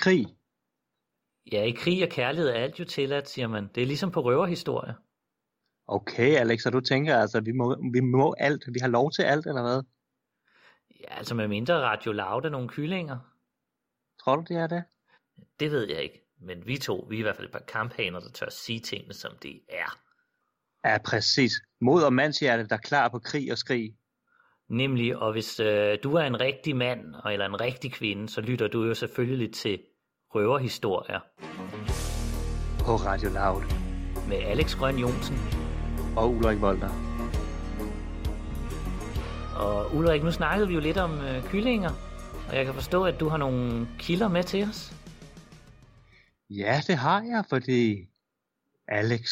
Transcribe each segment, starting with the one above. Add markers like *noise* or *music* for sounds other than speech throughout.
Krig. Ja, i krig og kærlighed er alt jo tilladt, siger man. Det er ligesom på røverhistorie. Okay, Alex, du tænker altså, vi må, vi må alt, vi har lov til alt, eller hvad? Ja, altså med mindre Radio Loud af nogle kyllinger. Tror du, det er det? Det ved jeg ikke. Men vi to, vi er i hvert fald et par kamphaner, der tør sige tingene, som det er. Ja, præcis. Mod og mandshjerte, der er klar på krig og skrig. Nemlig, og hvis øh, du er en rigtig mand, eller en rigtig kvinde, så lytter du jo selvfølgelig til røverhistorier På Radio Loud. med Alex Grøn Jonsen. Og Ulrik Volter. Og Ulrik, nu snakkede vi jo lidt om øh, kyllinger, og jeg kan forstå, at du har nogle kilder med til os. Ja, det har jeg, fordi... Alex,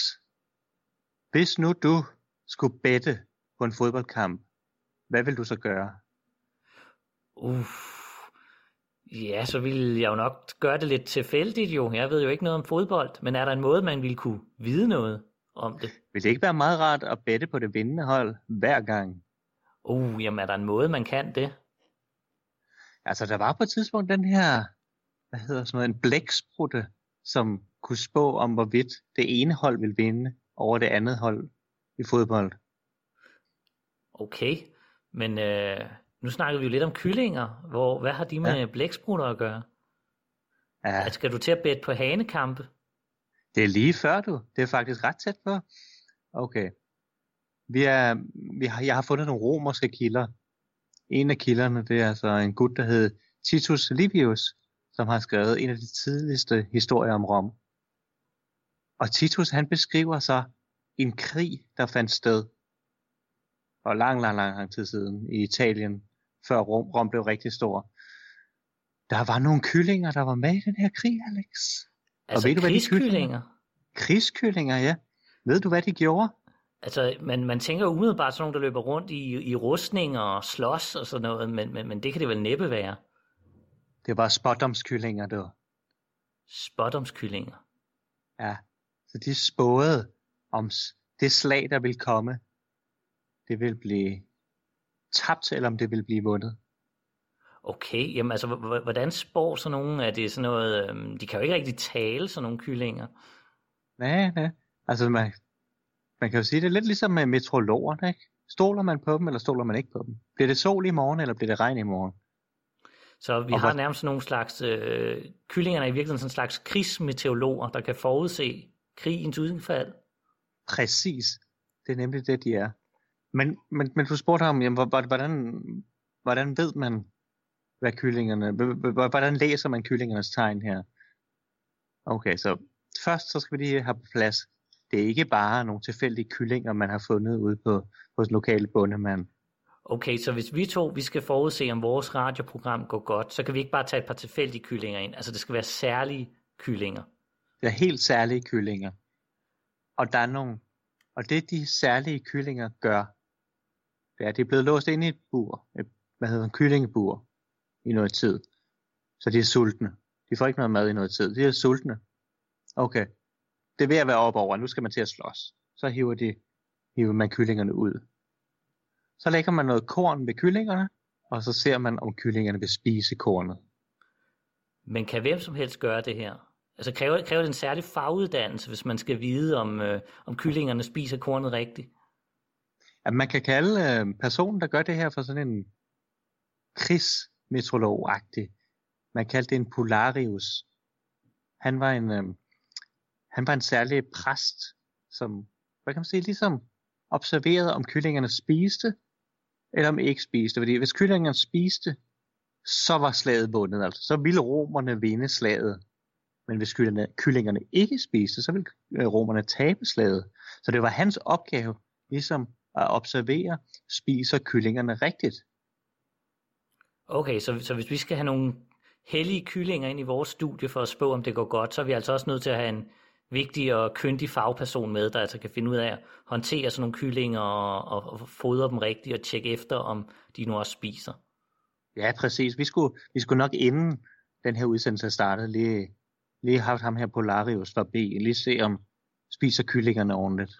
hvis nu du skulle bette på en fodboldkamp, hvad vil du så gøre? Uff. Ja, så ville jeg jo nok gøre det lidt tilfældigt jo. Jeg ved jo ikke noget om fodbold, men er der en måde, man ville kunne vide noget om det? Vil det ikke være meget rart at bette på det vindende hold hver gang? Uh, jamen er der en måde, man kan det? Altså, der var på et tidspunkt den her, hvad hedder sådan noget, en blæksprutte, som kunne spå om, hvorvidt det ene hold ville vinde over det andet hold i fodbold. Okay, men øh, nu snakkede vi jo lidt om kyllinger. Hvor, hvad har de med ja. blæksprutter at gøre? Ja, At skal du til at bette på hanekampe? det er lige før du. Det er faktisk ret tæt på. Okay. Vi er, vi har, jeg har fundet nogle romerske kilder. En af kilderne, det er altså en gut, der hed Titus Livius, som har skrevet en af de tidligste historier om Rom. Og Titus, han beskriver så en krig, der fandt sted for lang, lang, lang, lang tid siden i Italien, før Rom, Rom blev rigtig stor. Der var nogle kyllinger, der var med i den her krig, Alex. Altså ved du, hvad de krigskyllinger? Krigskyllinger, ja. Ved du, hvad de gjorde? Altså, man, man tænker umiddelbart sådan nogle, der løber rundt i, i rustninger og slås og sådan noget, men, men, men det kan det vel næppe være. Det var spotdomskyllinger, du. Spottomskyllinger. Ja. Så de spåede om det slag, der ville komme. Det vil blive tabt, eller om det vil blive vundet. Okay, jamen altså, hvordan spår sådan nogen? Er det sådan noget, øhm, de kan jo ikke rigtig tale, sådan nogle kyllinger. Nej, nej. Altså, man, man kan jo sige, det er lidt ligesom med meteorologerne, ikke? Stoler man på dem, eller stoler man ikke på dem? Bliver det sol i morgen, eller bliver det regn i morgen? Så vi Og har nærmest nogle slags, øh, kyllingerne er i virkeligheden sådan en slags krigsmeteorologer, der kan forudse krigens udfald. Præcis. Det er nemlig det, de er. Men, men, men du spurgte ham, jamen, hvor- hvor- hvordan, hvordan ved man, hvad kyllingerne, hvordan læser man kyllingernes tegn her? Okay, så først så skal vi lige have på plads. Det er ikke bare nogle tilfældige kyllinger, man har fundet ude på hos lokale bondemand. Okay, så hvis vi to vi skal forudse, om vores radioprogram går godt, så kan vi ikke bare tage et par tilfældige kyllinger ind. Altså det skal være særlige kyllinger. Det er helt særlige kyllinger. Og der er nogle, og det de særlige kyllinger gør, er, at de er blevet låst inde i et bur, et, hvad hedder en kyllingebur, i noget tid. Så de er sultne. De får ikke noget mad i noget tid. De er sultne. Okay. Det er ved at være op over. Nu skal man til at slås. Så hiver, de, hiver man kyllingerne ud. Så lægger man noget korn ved kyllingerne, og så ser man, om kyllingerne vil spise kornet. Men kan hvem som helst gøre det her? Altså kræver, kræver det en særlig faguddannelse, hvis man skal vide, om, øh, om kyllingerne spiser kornet rigtigt? At man kan kalde øh, personen, der gør det her for sådan en krigsmetrolog-agtig. Man kaldte det en polarius. Han var en, øh, han var en særlig præst, som, hvad kan man sige, ligesom observerede, om kyllingerne spiste, eller om ikke spiste. Fordi hvis kyllingerne spiste, så var slaget vundet. Altså. Så ville romerne vinde slaget. Men hvis kyllingerne, kyllingerne ikke spiste, så ville øh, romerne tabe slaget. Så det var hans opgave, ligesom at observere, spiser kyllingerne rigtigt. Okay, så, så hvis vi skal have nogle hellige kyllinger ind i vores studie for at spå, om det går godt, så er vi altså også nødt til at have en vigtig og kyndig fagperson med, der altså kan finde ud af at håndtere sådan nogle kyllinger og, og, og fodre dem rigtigt og tjekke efter, om de nu også spiser. Ja, præcis. Vi skulle, vi skulle nok inden den her udsendelse startede, lige, lige haft ham her Polarius forbi, lige se om spiser kyllingerne ordentligt.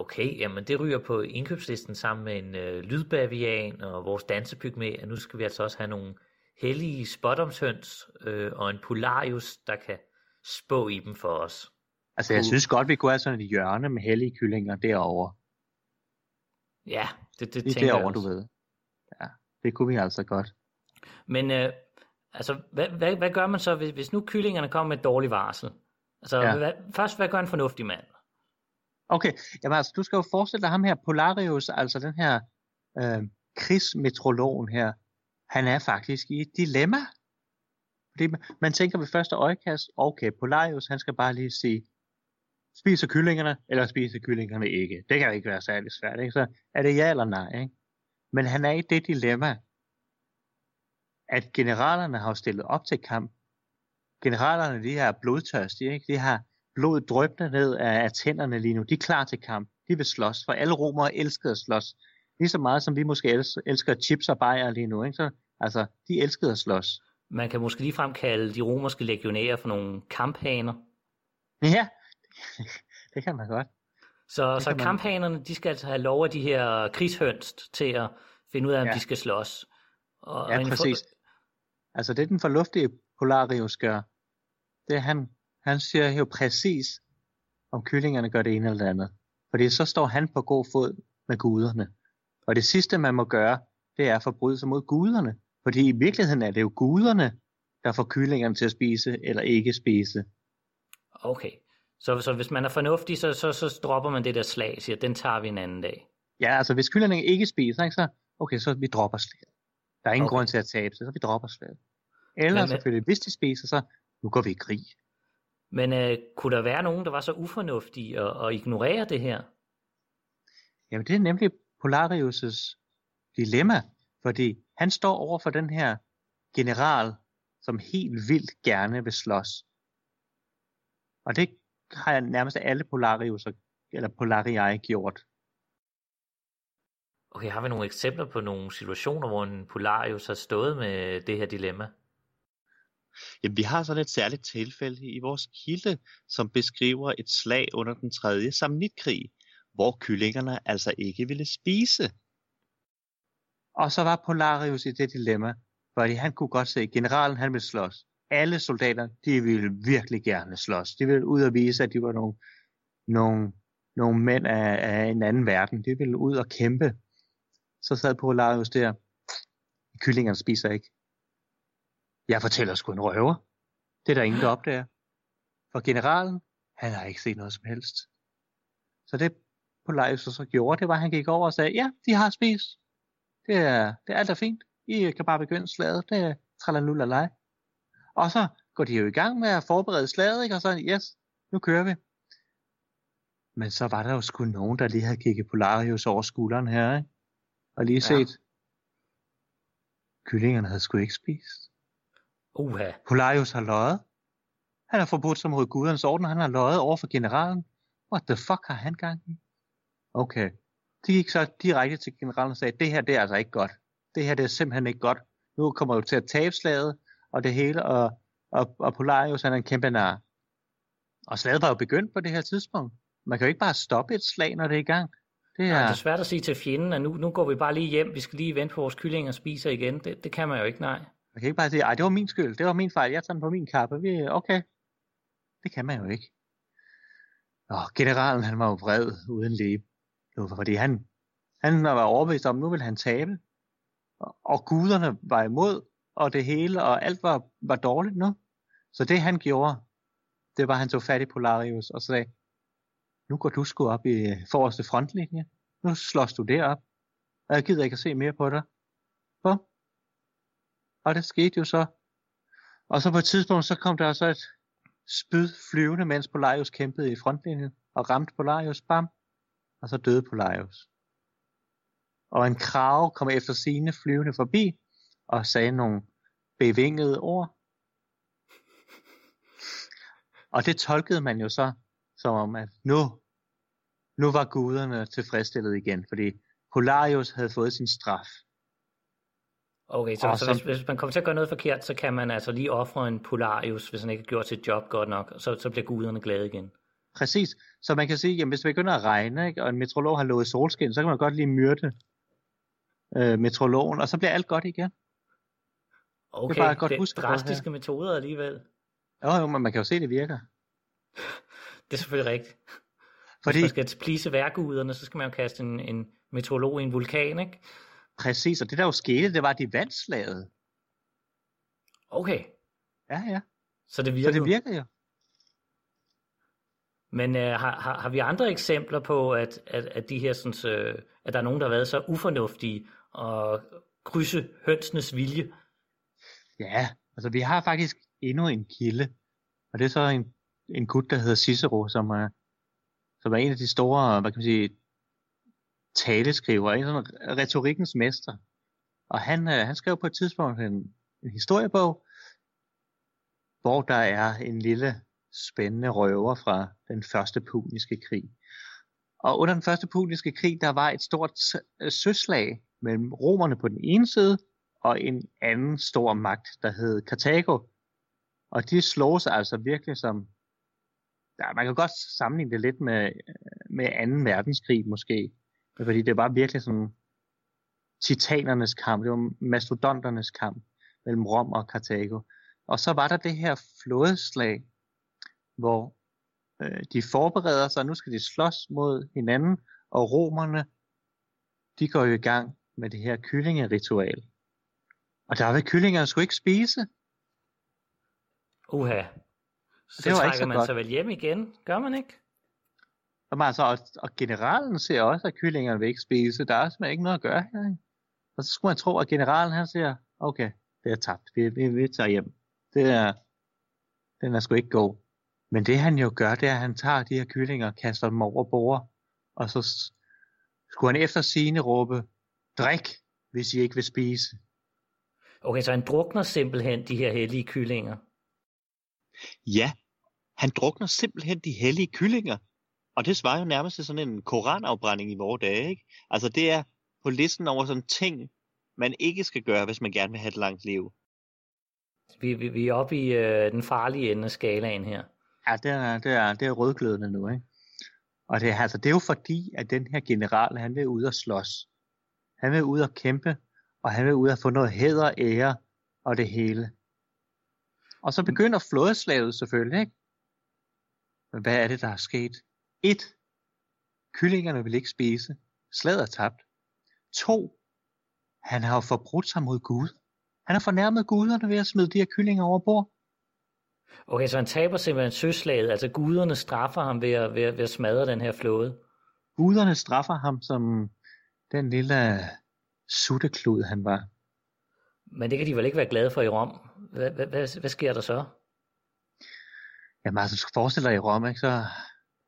Okay, jamen det ryger på indkøbslisten sammen med en øh, lydbavian og vores dansepygmæ, og nu skal vi altså også have nogle hellige spottomshøns øh, og en polarius, der kan spå i dem for os. Altså, jeg synes godt, vi kunne have sådan et hjørne med hellige kyllinger derovre. Ja, det, det Lige tænker derovre, jeg du også. ved. Ja, det kunne vi altså godt. Men øh, altså, hvad, hvad, hvad gør man så, hvis, hvis nu kyllingerne kommer med et dårligt varsel? Altså, ja. hvad, først, hvad gør en fornuftig mand? Okay, jamen altså, du skal jo forestille dig ham her, Polarius, altså den her øh, krigsmetrologen her, han er faktisk i et dilemma. Fordi man, man tænker ved første øjekast, okay, Polarius, han skal bare lige sige, spiser kyllingerne, eller spiser kyllingerne ikke. Det kan jo ikke være særlig svært, ikke? Så er det ja eller nej, ikke? Men han er i det dilemma, at generalerne har stillet op til kamp. Generalerne, de er blodtørstige, ikke? De har blod drøbende ned af, tænderne lige nu. De er klar til kamp. De vil slås, for alle romere elsker at slås. Lige så meget som vi måske elsker, chips og bajer lige nu. Ikke? Så, altså, de elskede at slås. Man kan måske ligefrem kalde de romerske legionærer for nogle kamphaner. Ja, *laughs* det kan man godt. Så, Det så man- kamphanerne, de skal altså have lov af de her krigshøns til at finde ud af, om Ja. de skal slås. Og, Ja, og en for- præcis. Altså det den fornuftige Polarius gør, det er, han, han siger jo præcis, om kyllingerne gør det ene eller det andet. Fordi så står han på god fod med guderne. Og det sidste, man må gøre, det er at forbryde sig mod guderne. Fordi i virkeligheden er det jo guderne, der får kyllingerne til at spise eller ikke spise. Okay, så, så hvis man er fornuftig, så, så, så dropper man det der slag, siger, den tager vi en anden dag. Ja, altså hvis kyllingerne ikke spiser, ikke, så okay, så vi dropper slaget. Der er ingen Okay. grund til at tabe sig, så vi dropper slaget. Eller men- selvfølgelig, hvis de spiser, så nu går vi i krig. Men øh, kunne der være nogen, der var så ufornuftige at, at ignorere det her? Jamen det er nemlig Polarius' dilemma, fordi han står over for den her general, som helt vildt gerne vil slås. Og det har nærmest alle Polarius eller Polarii gjort. Okay, har vi nogle eksempler på nogle situationer, hvor en Polarius har stået med det her dilemma? Jamen, vi har sådan et særligt tilfælde i vores kilde, som beskriver et slag under den tredje samnitkrig, hvor kyllingerne altså ikke ville spise. Og så var Polarius i det dilemma, fordi han kunne godt se, at generalen han ville slås. Alle soldater, de ville virkelig gerne slås. De ville ud og vise, at de var nogle, nogle, nogle mænd af, af en anden verden. De ville ud og kæmpe. Så sad Polarius der. Kyllingerne spiser ikke. Jeg fortæller sgu en røver. Det er der ingen, der opdager. For generalen, han har ikke set noget som helst. Så det Polarius så gjorde, det var, at han gik over og sagde, ja, de har spist. Det er, det er alt er fint. I kan bare begynde slaget. Det er tralalullalej. Og så går de jo i gang med at forberede slaget, ikke? og så, yes, nu kører vi. Men så var der jo sgu nogen, der lige havde kigget Polarius over skulderen her, ikke? og lige Ja. set, kyllingerne havde sgu ikke spist. Uha, Polarius har løjet. Han har forbrudt sig mod gudernes orden, han har løjet over for generalen. What the fuck har han gang i? Okay. De gik så direkte til generalen og sagde, det her det er altså ikke godt. Det her det er simpelthen ikke godt. Nu kommer du til at tabe slaget, og det hele, og, og, og Polarius han er en kæmpe nar. Og slaget var jo begyndt på det her tidspunkt. Man kan jo ikke bare stoppe et slag, når det er i gang. Det er, det er svært at sige til fjenden, at nu, nu går vi bare lige hjem, vi skal lige vente på vores kylling og spiser igen. Det, det kan man jo ikke, nej. Man kan ikke bare sige, at det var min skyld, det var min fejl, jeg tager den på min kappe. Vi, okay. Det kan man jo ikke. Og generalen, han var jo vred uden læbe. Nu, fordi han, han var overbevist om, nu ville han tabe. Og, og guderne var imod, og det hele, og alt var, var dårligt nu. Så det han gjorde, det var, at han tog fat i Polarius og sagde, nu går du sgu op i forreste frontlinje. Nu slås du derop. Og jeg gider ikke at se mere på dig. Bum. Og det skete jo så. Og så på et tidspunkt, så kom der så et spyd flyvende, mens Polarius kæmpede i frontlinjen, og ramte Polarius, bam, og så døde Polarius. Og en krav kom efter sine flyvende forbi, og sagde nogle bevingede ord. Og det tolkede man jo så, som om, at nu, nu var guderne tilfredsstillet igen, fordi Polarius havde fået sin straf. Okay, så, Og så så- hvis, hvis man kommer til at gøre noget forkert, så kan man altså lige ofre en Polarius, hvis han ikke har gjort sit job godt nok, så, så bliver guderne glade igen. Præcis. Så man kan sige, jamen hvis det begynder at regne, ikke, og en meteorolog har lovet solskin, så kan man godt lige myrde øh, meteorologen, og så bliver alt godt igen. Okay, det er bare godt det er drastiske metoder alligevel. Jo, jo, men man kan jo se, at det virker. det er selvfølgelig rigtigt. Fordi... Hvis man skal plise værguderne, så skal man jo kaste en, en meteorolog i en vulkan, ikke? Præcis, og det der jo skete, det var, at de vandt slaget. Okay. Ja, ja. Så det virker Så det virker jo. Men uh, har, har, har vi andre eksempler på, at, at, at de her, sådan, uh, at der er nogen, der har været så ufornuftige og krydse hønsenes vilje? Ja, altså vi har faktisk endnu en kilde, og det er så en, en gut, der hedder Cicero, som er, som er en af de store, hvad kan man sige, taleskriver, en sådan retorikkens mester. Og han, øh, han skrev på et tidspunkt en, en historiebog, hvor der er en lille spændende røver fra den første puniske krig. Og under den første puniske krig, der var et stort øh, søslag mellem romerne på den ene side, og en anden stor magt, der hed Karthago. Og de slog sig altså virkelig som, ja, man kan godt sammenligne det lidt med, øh, med 2. verdenskrig måske, fordi det var virkelig sådan titanernes kamp, det var mastodonternes kamp mellem Rom og Karthago. Og så var der det her flådeslag, hvor øh, de forbereder sig, nu skal de slås mod hinanden, og romerne, de går jo i gang med det her kyllingeritual. Og der vil kyllingerne skulle ikke spise. Uha. Så det var trækker ikke så man godt. sig vel hjem igen, gør man ikke? Og, altså, og, og generalen ser også, at kyllingerne vil ikke spise. Der er simpelthen ikke noget at gøre her. Ikke? Og så skulle man tro, at generalen han siger, okay, det er tabt. Vi, vi, vi tager hjem. Det er, den er sgu ikke god. Men det han jo gør, det er, at han tager de her kyllinger kaster dem over bord. Og så skulle han efter sine råbe, drik, hvis I ikke vil spise. Okay, så han drukner simpelthen de her hellige kyllinger? Ja, han drukner simpelthen de hellige kyllinger. Og det svarer jo nærmest til sådan en koranafbrænding i vores dage, ikke? Altså det er på listen over sådan ting, man ikke skal gøre, hvis man gerne vil have et langt liv. Vi, vi, vi er oppe i øh, den farlige ende af skalaen her. Ja, det er, det er, det er rødglødende nu, ikke? Og det, altså, det er jo fordi, at den her general, han vil ud og slås. Han vil ud og kæmpe, og han vil ud og få noget hæder, ære og det hele. Og så begynder flådeslaget selvfølgelig, ikke? Men hvad er det, der er sket? Et, kyllingerne vil ikke spise. Slaget er tabt. To, han har jo forbrudt sig mod Gud. Han har fornærmet guderne ved at smide de her kyllinger over bord. Okay, så han taber simpelthen søslaget, altså guderne straffer ham ved at, ved, at, ved at smadre den her flåde. Guderne straffer ham som den lille sutteklud, han var. Men det kan de vel ikke være glade for i Rom? Hvad, hvad, hvad, hvad sker der så? Jamen altså, du skal forestille dig i Rom, ikke? så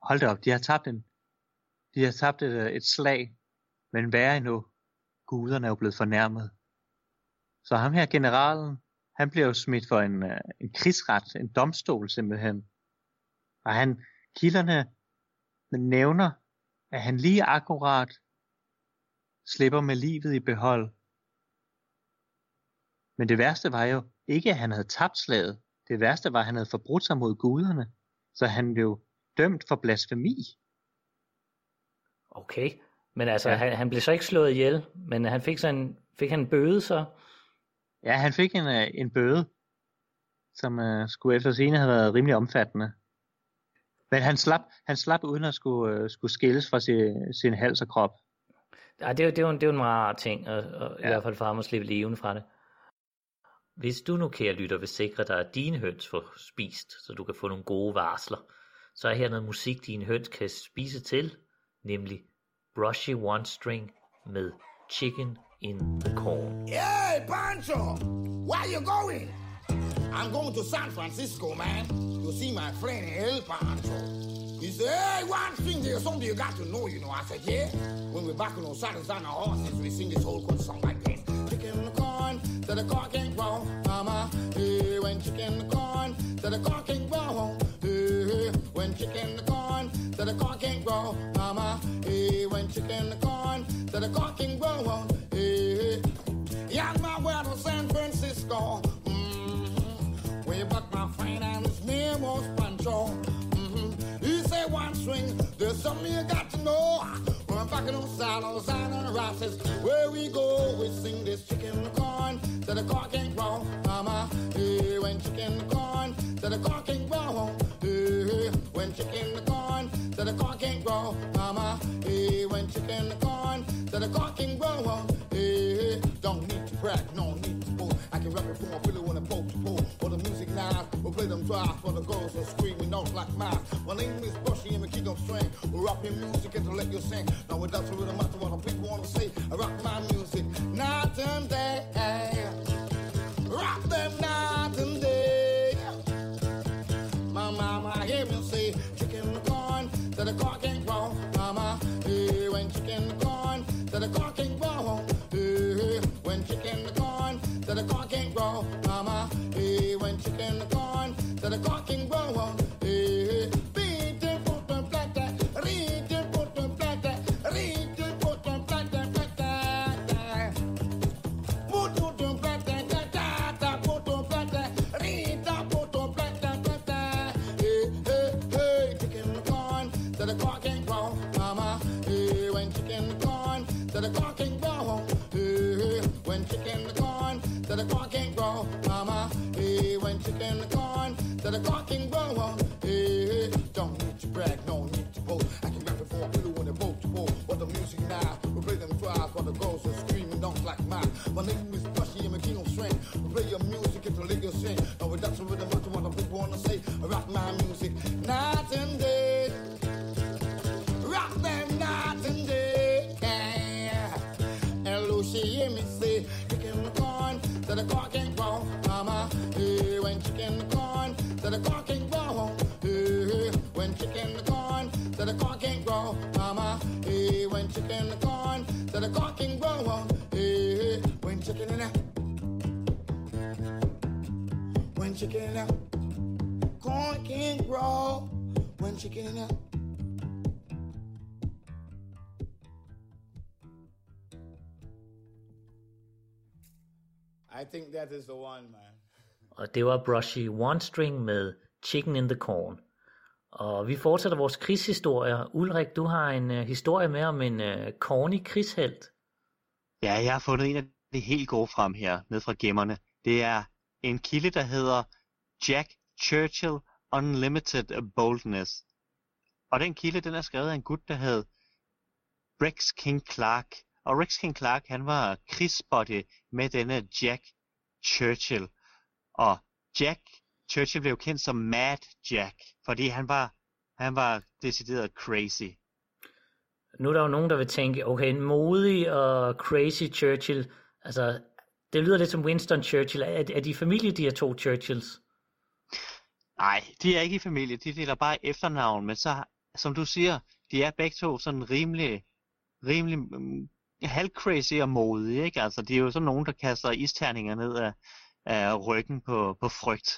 hold da op, de har tabt, en, de har tabt et, øh, et slag, men værre endnu, guderne er jo blevet fornærmet. Så ham her, generalen, han bliver jo smidt for en, øh, en krigsret, en domstol simpelthen. Og han, kilderne nævner, at han lige akkurat slipper med livet i behold. Men det værste var jo ikke, at han havde tabt slaget. Det værste var, at han havde forbrudt sig mod guderne. Så han blev dømt for blasfemi. Okay, men altså, ja. han, han blev så ikke slået ihjel, men han fik, så en, fik han en bøde så? Ja, han fik en, øh, en bøde, som uh, skulle efter sine have været rimelig omfattende. Men han slap, han slap uden at skulle, uh, skulle skilles fra sin, sin hals og krop. Ja, det er, det, er jo, det er jo en rar ting, og, og ja. i hvert fald for ham at slippe levende fra det. Hvis du nu, kære lytter, vil sikre dig, at dine høns får spist, så du kan få nogle gode varsler, så er her noget musik, dine høns kan spise til, nemlig Brushy One String med Chicken in the Corn. Hey, Pancho! Where you going? I'm going to San Francisco, man, to see my friend El Pancho. He said, hey, one thing, there's something you got to know, you know. I said, yeah. When we're back on Osiris on our horses, we sing this whole good song like this. Chicken in the corn, so the corn can't grow, mama. Hey, when chicken in the corn, so the corn can't grow. Hey, when chicken the corn, to the corn can grow, mama. Hey, when chicken the corn, to the corn can grow. Hey, young man, where to San Francisco. But my friend and his name was Pancho. Mm-hmm. He said one swing, there's something you got to know. We're back in and on rosses. Where we go, we sing this chicken corn, to the corn can't grow. Uh, chicken the corn, so the corn can grow. When chicken the corn, so the corn can grow. Mama, hey, when chicken the corn, so the corn can grow. Hey, don't need to brag, no need to boast. I can rap it for my pillow when I poke to pole. For the music now, we'll play them drive for the girls are screaming out like mine. My name is Bushy and we king of string. We're rapping music and to let you sing. Now without the rhythm, matter what the people wanna say. I rock my music night and day. Og det var Brushy One String med Chicken in the Corn. Og vi fortsætter vores krigshistorier. Ulrik, du har en uh, historie med om en uh, corny krigshelt. Ja, jeg har fundet en af de helt gode frem her, ned fra gemmerne. Det er en kilde, der hedder Jack Churchill Unlimited Boldness. Og den kilde, den er skrevet af en gut, der hed Rex King Clark. Og Rex King Clark, han var krigsbuddy med denne Jack Churchill. Og Jack Churchill blev kendt som Mad Jack, fordi han var, han var decideret crazy. Nu er der jo nogen, der vil tænke, okay, en modig og crazy Churchill, altså, det lyder lidt som Winston Churchill. Er, er de familie, de her to Churchills? Nej, de er ikke i familie, de deler bare efternavn, men så, som du siger, de er begge to sådan rimelig, rimelig um, halvcrazy og modige, ikke? Altså, de er jo sådan nogen, der kaster isterninger ned af, af ryggen på, på frygt.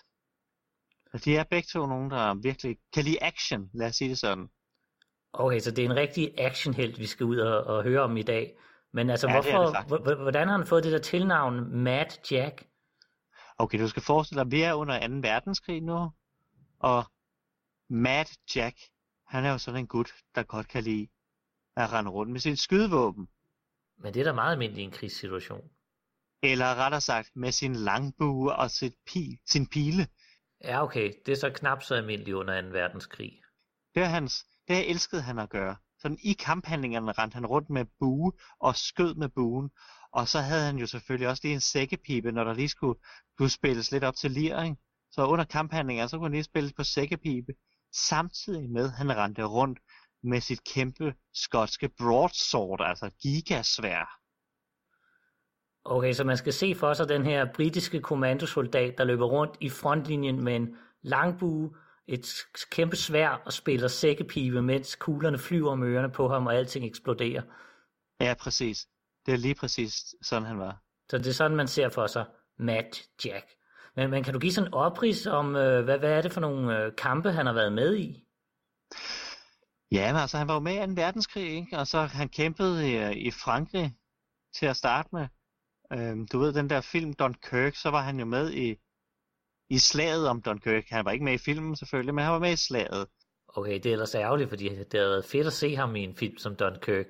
Så de er begge to nogen, der virkelig kan lide action, lad os sige det sådan. Okay, så det er en rigtig actionhelt, vi skal ud og, og høre om i dag. Men altså, Ja, det hvorfor, det hvor- hvordan har han fået det der tilnavn Mad Jack? Okay, du skal forestille dig, at vi er under 2. verdenskrig nu, og Mad Jack, han er jo sådan en gut, der godt kan lide at rende rundt med sit skydevåben. Men det er da meget almindeligt i en krigssituation. Eller rettere sagt, med sin langbue og sit pil, sin pile. Ja, okay, det er så knap så almindeligt under 2. verdenskrig. Det er hans, det elskede han at gøre. Sådan i kamphandlingerne rendte han rundt med bue og skød med buen. Og så havde han jo selvfølgelig også lige en sækkepipe, når der lige skulle, skulle spilles lidt op til lir, ikke? Så under kamphandlinger, så kunne han lige spille på sækkepipe. Samtidig med, at han rendte rundt med sit kæmpe skotske broadsword, altså gigasvær. Okay, så man skal se for sig den her britiske kommandosoldat, der løber rundt i frontlinjen med en langbue, et kæmpe svær og spiller sækkepibe, mens kuglerne flyver om ørerne på ham, og alting eksploderer. Ja, præcis. Det er lige præcis sådan, han var. Så det er sådan, man ser for sig Mad Jack. Men, men kan du give sådan en oprids om, øh, hvad, hvad er det for nogle øh, kampe, han har været med i? Ja, men altså han var jo med i 2. verdenskrig, ikke? og så han kæmpede i, i Frankrig til at starte med. Øhm, du ved, den der film Dunkirk, så var han jo med i, i slaget om Dunkirk. Han var ikke med i filmen selvfølgelig, men han var med i slaget. Okay, det er ellers ærgerligt, fordi det havde været fedt at se ham i en film som Dunkirk.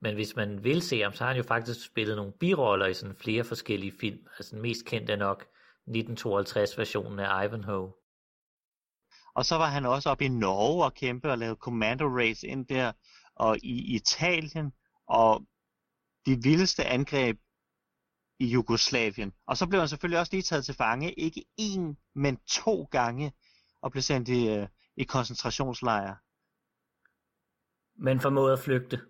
Men hvis man vil se ham, så har han jo faktisk spillet nogle biroller i sådan flere forskellige film. Altså den mest kendte er nok 1952-versionen af Ivanhoe. Og så var han også oppe i Norge og kæmpe og lave Commando Race ind der, og i Italien, og de vildeste angreb i Jugoslavien. Og så blev han selvfølgelig også lige taget til fange, ikke én, men to gange, og blev sendt i, øh, i koncentrationslejre. Men formåede at flygte.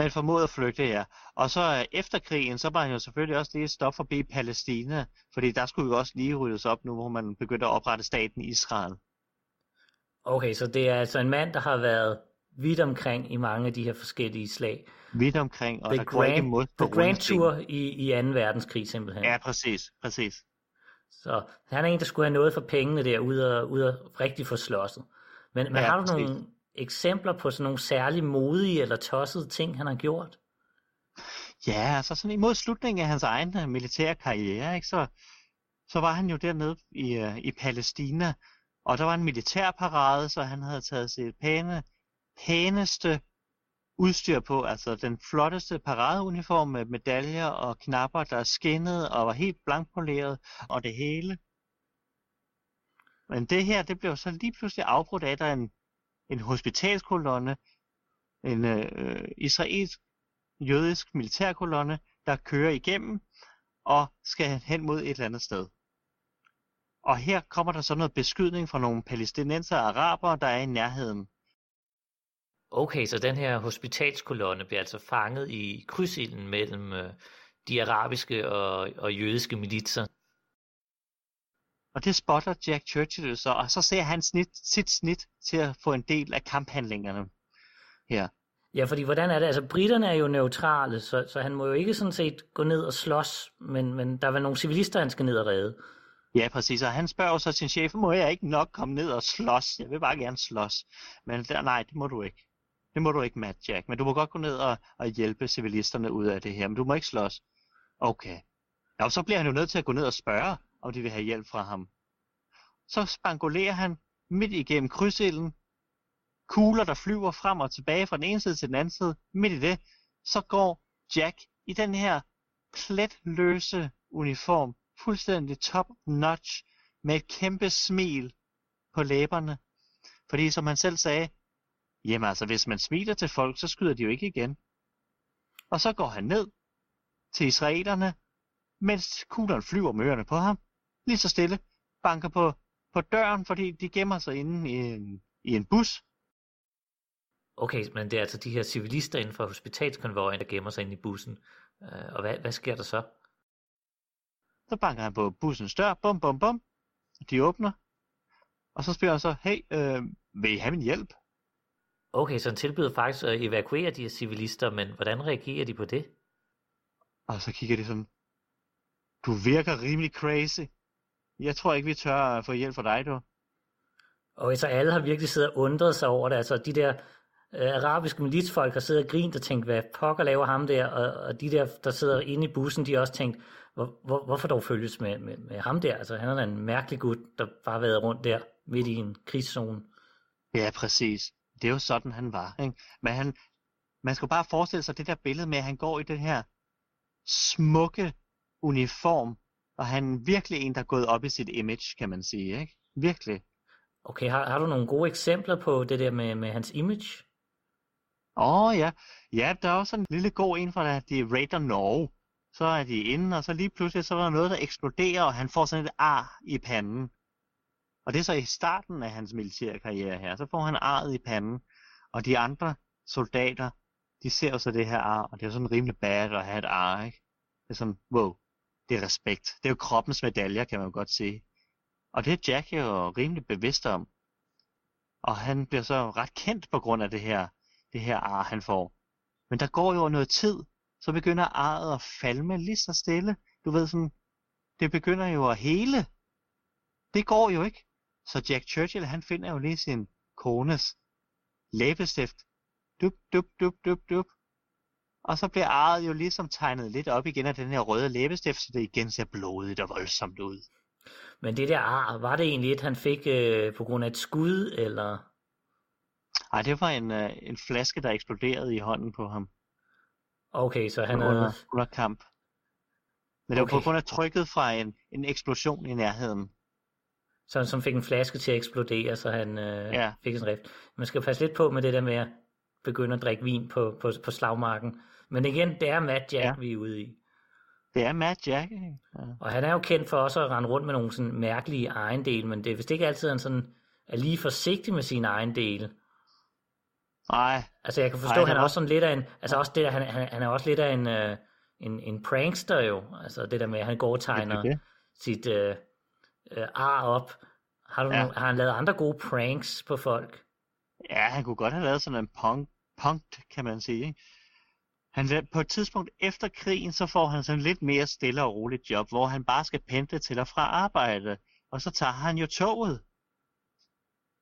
Men formåede at flygte, ja. Og så øh, efter krigen, så var han jo selvfølgelig også lige et stop forbi Palæstina, fordi der skulle jo også lige ryddes op nu, hvor man begyndte at oprette staten Israel. Okay, så det er altså en mand, der har været vidt omkring i mange af de her forskellige slag. Vidt omkring, og The der Grand, går ikke imod på The Grand. Tour i, i 2. verdenskrig simpelthen. Ja, præcis, præcis. Så han er en, der skulle have noget for pengene der, ud og, ud og rigtig få slåsset. Men, men Ja, har du præcis eksempler på sådan nogle særlig modige eller tossede ting, han har gjort? Ja, altså sådan imod slutningen af hans egen øh, militære karriere, ikke, så, så var han jo dernede i, øh, i Palæstina, og der var en militærparade, så han havde taget sit pæne, pæneste udstyr på, altså den flotteste paradeuniform med medaljer og knapper, der skinnede og var helt blankpoleret, og det hele. Men det her, det blev så lige pludselig afbrudt af, at der en, en hospitalskolonne, en øh, israelsk jødisk militærkolonne, der kører igennem og skal hen mod et eller andet sted. Og her kommer der så noget beskydning fra nogle palæstinenser og arabere, der er i nærheden. Okay, så den her hospitalskolonne bliver altså fanget i krydsilden mellem øh, de arabiske og, og jødiske militser. Og det spotter Jack Churchill så, og så ser han snit, sit snit til at få en del af kamphandlingerne her. Ja, fordi hvordan er det? Altså, britterne er jo neutrale, så, så han må jo ikke sådan set gå ned og slås, men, men der er vel nogle civilister, han skal ned og redde. Ja, præcis. Og han spørger så sin chef, må jeg ikke nok komme ned og slås? Jeg vil bare gerne slås. Men der, nej, det må du ikke. Det må du ikke, Matt Jack. Men du må godt gå ned og, og hjælpe civilisterne ud af det her. Men du må ikke slås. Okay. Ja, og så bliver han jo nødt til at gå ned og spørge, om de vil have hjælp fra ham. Så spangulerer han midt igennem krydsilden. Kugler, der flyver frem og tilbage fra den ene side til den anden side. Midt i det, så går Jack i den her pletløse uniform fuldstændig top notch med et kæmpe smil på læberne. Fordi som han selv sagde, jamen altså hvis man smiler til folk, så skyder de jo ikke igen. Og så går han ned til israelerne, mens kuglerne flyver med ørerne på ham, lige så stille, banker på, på døren, fordi de gemmer sig inde i en, i en bus. Okay, men det er altså de her civilister inden for hospitalskonvojen, der gemmer sig inde i bussen. Øh, og hvad, hvad sker der så? Så banker han på bussens dør, bum bum bum, de åbner, og så spørger han så, hey, øh, vil I have min hjælp? Okay, så han tilbyder faktisk at evakuere de her civilister, men hvordan reagerer de på det? Og så kigger de sådan, du virker rimelig crazy. Jeg tror ikke, vi tør at få hjælp fra dig, du. Og så alle har virkelig siddet og undret sig over det. Altså de der øh, arabiske militsfolk har siddet og grint og tænkt, hvad pokker laver ham der? Og, og de der, der sidder inde i bussen, de har også tænkt, hvor, hvor, hvorfor dog følges med, med, med ham der? Altså han er da en mærkelig gut, der bare har været rundt der midt i en krigszone. Ja, præcis. Det er jo sådan, han var. Ikke? Men han, man skal bare forestille sig det der billede med, at han går i den her smukke uniform, og han er virkelig en, der er gået op i sit image, kan man sige. Ikke? Virkelig. Okay, har, har du nogle gode eksempler på det der med, med hans image? Åh oh, ja. Ja, der er også en lille god en fra da de raider Norge. Så er de inde, og så lige pludselig så er der noget, der eksploderer, og han får sådan et ar i panden. Og det er så i starten af hans militære karriere her. Så får han arret i panden, og de andre soldater, de ser jo så det her ar, og det er sådan rimelig bad at have et ar, ikke? Det er sådan, wow, det er respekt. Det er jo kroppens medaljer, kan man jo godt sige. Og det er Jack jo rimelig bevidst om. Og han bliver så ret kendt på grund af det her, det her ar, han får. Men der går jo noget tid, så begynder arret at falme lige så stille. Du ved sådan, det begynder jo at hele. Det går jo ikke. Så Jack Churchill, han finder jo lige sin kones læbestift. Dup, dup, dup, dup, dup. Og så bliver arret jo ligesom tegnet lidt op igen af den her røde læbestift, så det igen ser blodigt og voldsomt ud. Men det der ar, var det egentlig et, han fik øh, på grund af et skud, eller? Ej, det var en, øh, en flaske, der eksploderede i hånden på ham Okay, så han under, havde, under kamp. Men det var på Okay. grund af trykket fra en, en eksplosion i nærheden. Så, som fik en flaske til at eksplodere, så han øh, Ja. fik en rift. Man skal passe lidt på med det der med begynde at drikke vin på, på, på slagmarken. Men igen, det er Mad Jack, ja. Vi er ude i. Det er Mad Jack, ikke? Ja. Og han er jo kendt for også at rende rundt med nogle sådan mærkelige ejendele, men det er vist ikke altid, han sådan er lige forsigtig med sine ejendele. Nej, Altså jeg kan forstå, Ej, han han er også sådan lidt af en, altså også det der, han, han, han er også lidt af en, øh, en, en prankster jo. Altså det der med, at han går og tegner det. sit øh, øh, ar op. Har, du ja. nogle, har han lavet andre gode pranks på folk? Ja, han kunne godt have lavet sådan en punk, punkt, kan man sige. Ikke? Han, på et tidspunkt efter krigen, så får han sådan lidt mere stille og roligt job, hvor han bare skal pendle til og fra arbejde. Og så tager han jo toget.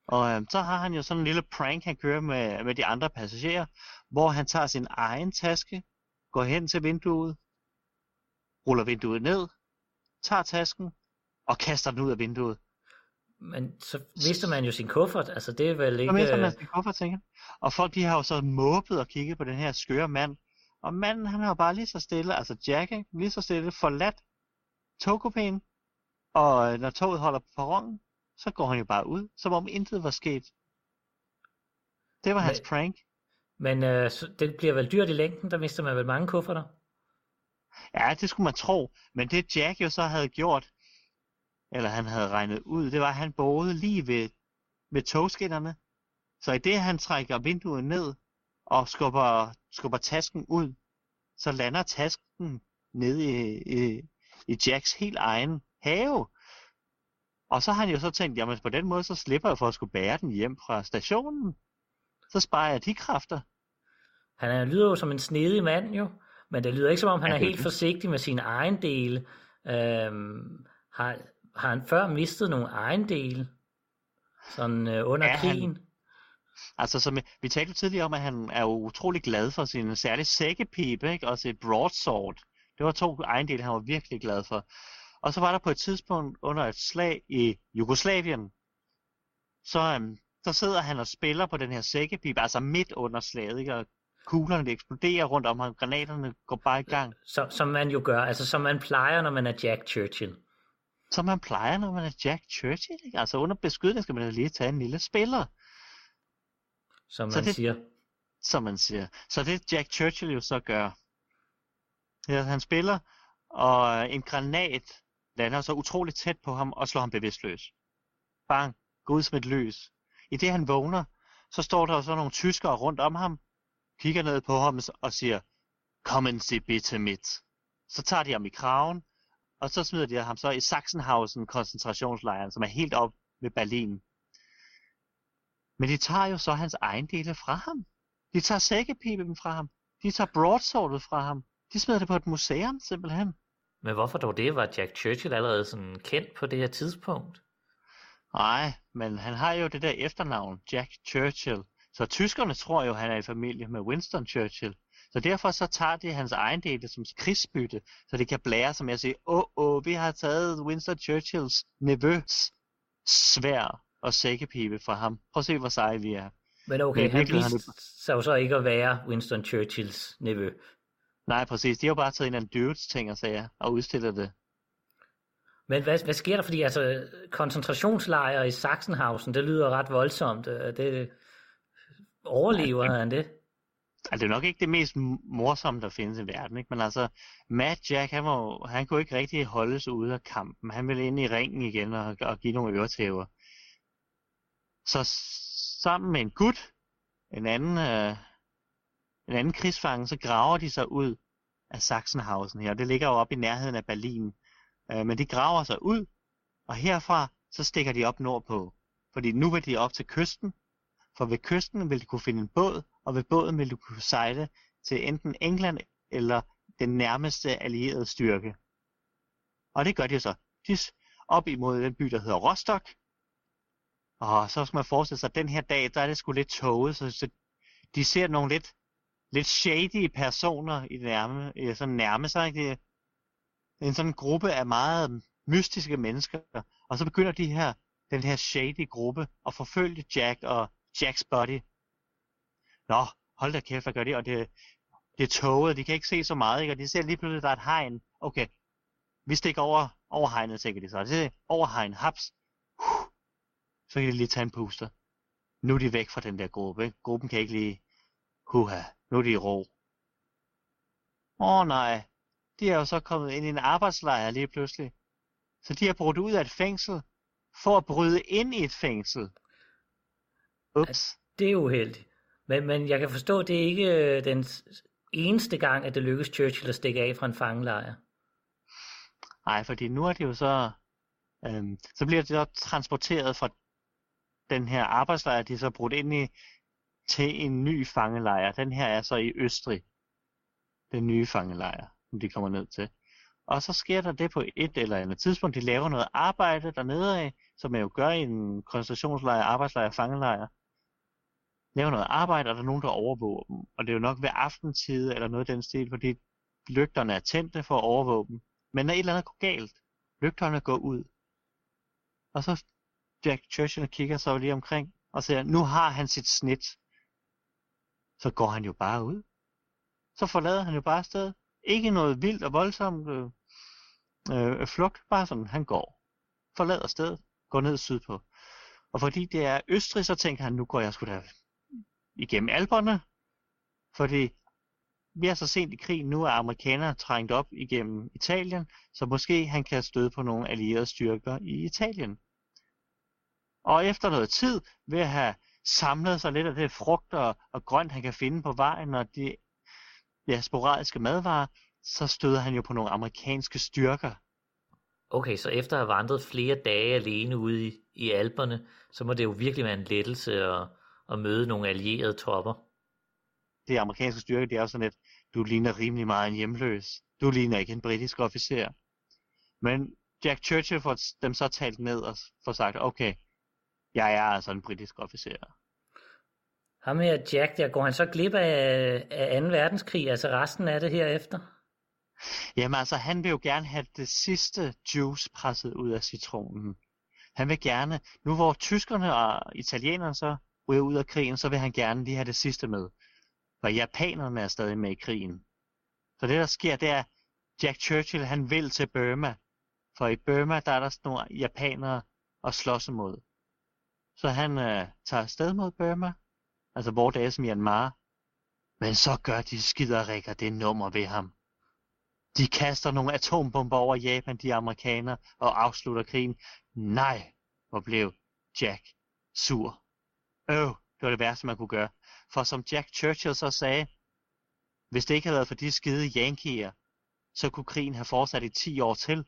Og øhm, så har han jo sådan en lille prank, han kører med, med de andre passagerer, hvor han tager sin egen taske, går hen til vinduet, ruller vinduet ned, tager tasken og kaster den ud af vinduet. Men så mister man jo sin kuffert. Altså det er vel Så ikke... mister man øh, sin kuffert, tænker. Og folk de har jo så måbet og kigget på den her skøre mand. Og manden han har jo bare lige så stille, altså Jack, ikke? lige så stille forladt togkopæen. Og øh, når toget holder på perronen, så går han jo bare ud, som om intet var sket. Det var Men- hans prank. Men øh, så det bliver vel dyrt i længden, der mister man vel mange kufferter. Ja, det skulle man tro. Men det Jack jo så havde gjort, eller han havde regnet ud, det var, at han boede lige ved, ved togskinnerne. Så i det, han trækker vinduet ned og skubber, skubber tasken ud, så lander tasken nede i, i, i Jacks helt egen have. Og så har han jo så tænkt, jamen på den måde, så slipper jeg for at skulle bære den hjem fra stationen. Så sparer jeg de kræfter. Han er, lyder jo som en snedig mand jo, men det lyder ikke som om, han Ja, er helt forsigtig med sine ejendele. Øhm, har, har han før mistet nogle ejendele? Sådan øh, under han- krigen? Altså, som vi talte tidligere om, at han er jo utrolig glad for sin særlige sækkepipe, ikke? og sit broadsword. Det var to ejendele, han var virkelig glad for. Og så var der på et tidspunkt under et slag i Jugoslavien, så, øhm, så sidder han og spiller på den her sækkepipe, altså midt under slaget, ikke? og kuglerne de eksploderer rundt om ham, granaterne går bare i gang, Så, som man jo gør, altså som man plejer, når man er Jack Churchill. Som man plejer, når man er Jack Churchill. Ikke? Altså under beskydning skal man da lige tage en lille spiller. Som Så man det- siger. som man siger. Så det Jack Churchill jo så gør, det er, at han spiller, og en granat lander så utroligt tæt på ham og slår ham bevidstløs. Bang, går ud som et lys. I det han vågner, så står der så nogle tyskere rundt om ham, kigger ned på ham og siger, Kommen Sie bitte mit. Så tager de ham i kraven, og så smider de ham så i Sachsenhausen koncentrationslejren, som er helt op ved Berlin. Men de tager jo så hans ejendele fra ham. De tager sækkepipen fra ham. De tager broadswordet fra ham. De smider det på et museum, simpelthen. Men hvorfor dog det? Var Jack Churchill allerede sådan kendt på det her tidspunkt? Nej, men han har jo det der efternavn, Jack Churchill. Så tyskerne tror jo, han er i familie med Winston Churchill. Så derfor så tager de hans ejendele som krigsbytte, så de kan blære sig med at sige, åh, åh, vi har taget Winston Churchills nevøs svær og sækkepipe fra ham. Prøv at se, hvor seje vi er. Men okay, Men han viste sig jo så ikke at være Winston Churchills nevø. Nej, præcis. De har jo bare taget en af dudes ting og sager og udstillet det. Men hvad, hvad sker der? Fordi altså, koncentrationslejre i Sachsenhausen, det lyder ret voldsomt. Øh, Det, overlever han det? Altså, det er nok ikke det mest morsomme, der findes i verden, ikke? Men altså, Matt Jack, han, var, han kunne ikke rigtig holde sig ude af kampen. Han ville ind i ringen igen og, og give nogle øretæver. Så sammen med en gut, en anden, øh, en anden krigsfange, så graver de sig ud af Sachsenhausen her. Det ligger jo op i nærheden af Berlin. Øh, men de graver sig ud, og herfra, så stikker de op nordpå. Fordi nu vil de op til kysten, for ved kysten vil de kunne finde en båd, og ved båden ville du kunne sejle til enten England eller den nærmeste allierede styrke. Og det gør de så. De op imod den by, der hedder Rostock. Og så skal man forestille sig, at den her dag, der er det sgu lidt tåget, så, så de ser nogle lidt, lidt shady personer i nærme, sådan nærme sig. Ikke? Det er en sådan gruppe af meget mystiske mennesker. Og så begynder de her, den her shady gruppe at forfølge Jack og Jacks buddy. Nå, hold da kæft, hvad gør det? Og det, det er tåget, de kan ikke se så meget, ikke? og de ser lige pludselig, at der er et hegn. Okay, vi stikker over, over hegnet, tænker de så. Det er over hegnet, haps. Uh, så kan de lige tage en puster. Nu er de væk fra den der gruppe. Ikke? Gruppen kan ikke lige, huha, nu er de i ro. Åh oh, nej, de er jo så kommet ind i en arbejdslejr lige pludselig. Så de har brudt ud af et fængsel, for at bryde ind i et fængsel. Ups. Det er uheldigt. Men, men jeg kan forstå, at det er ikke øh, den eneste gang, at det lykkes Churchill at stikke af fra en fangelejr. Nej, fordi nu er det jo så... Øhm, så bliver det så transporteret fra den her arbejdslejr, de er så brudt ind i, til en ny fangelejr. Den her er så i Østrig. Den nye fangelejr, som de kommer ned til. Og så sker der det på et eller andet tidspunkt. De laver noget arbejde dernede af, som man jo gør i en koncentrationslejr, arbejdslejr, fangelejr. Laver noget arbejde, og der er nogen, der overvåger dem. Og det er jo nok ved aftentid eller noget af den stil, fordi lygterne er tændte for at overvåge dem. Men når et eller andet går galt, lygterne går ud. Og så Jack Churchill kigger så lige omkring og siger, nu har han sit snit. Så går han jo bare ud. Så forlader han jo bare sted. Ikke noget vildt og voldsomt øh, øh, flugt, bare sådan, han går. Forlader stedet, går ned sydpå. Og fordi det er Østrig, så tænker han, nu går jeg sgu da igennem alberne. Fordi vi er så sent i krigen, nu er trængt op igennem Italien, så måske han kan støde på nogle allierede styrker i Italien. Og efter noget tid, ved at have samlet sig lidt af det frugt og, og grønt, han kan finde på vejen, og de ja, sporadiske madvarer, så støder han jo på nogle amerikanske styrker. Okay, så efter at have vandret flere dage alene ude i, i alberne, så må det jo virkelig være en lettelse at, at møde nogle allierede tropper. Det amerikanske styrke, det er sådan et, du ligner rimelig meget en hjemløs. Du ligner ikke en britisk officer. Men Jack Churchill får dem så talt ned og får sagt, okay, jeg er altså en britisk officer. Ham her Jack, der går han så glip af, af 2. verdenskrig, altså resten af det herefter? Jamen altså, han vil jo gerne have det sidste juice presset ud af citronen. Han vil gerne, nu hvor tyskerne og italienerne så ryger ud af krigen, så vil han gerne lige have det sidste med. For japanerne er stadig med i krigen. Så det der sker, det er, Jack Churchill han vil til Burma. For i Burma, der er der sådan nogle japanere at slås imod. Så han øh, tager afsted mod Burma, altså hvor det er som Myanmar. Men så gør de skiderikker det nummer ved ham. De kaster nogle atombomber over Japan, de amerikanere, og afslutter krigen. Nej, hvor blev Jack sur. Øv, det var det værste, man kunne gøre. For som Jack Churchill så sagde, hvis det ikke havde været for de skide yankier, så kunne krigen have fortsat i 10 år til.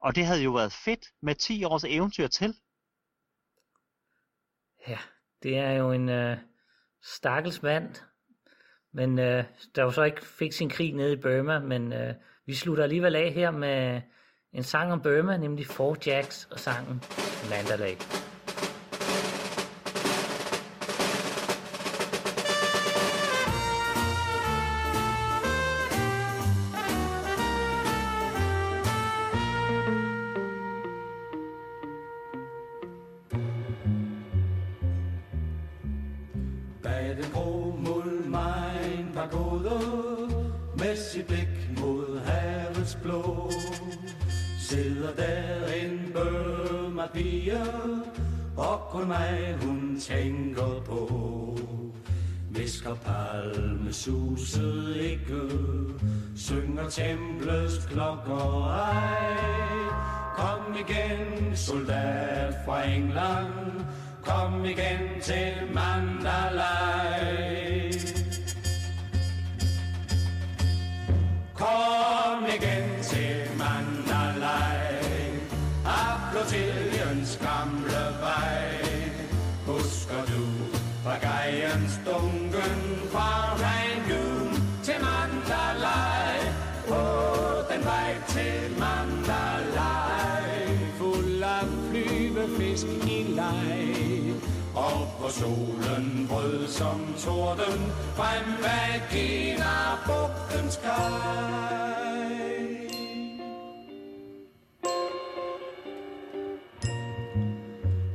Og det havde jo været fedt med 10 års eventyr til. Ja, det er jo en øh, stakkels mand, men øh, der jo så ikke fik sin krig nede i Burma, men øh, vi slutter alligevel af her med en sang om Burma, nemlig Four Jacks og sangen Mandalay. Fisk i leg og på solen brød som torden frem vagina bugtens kaj.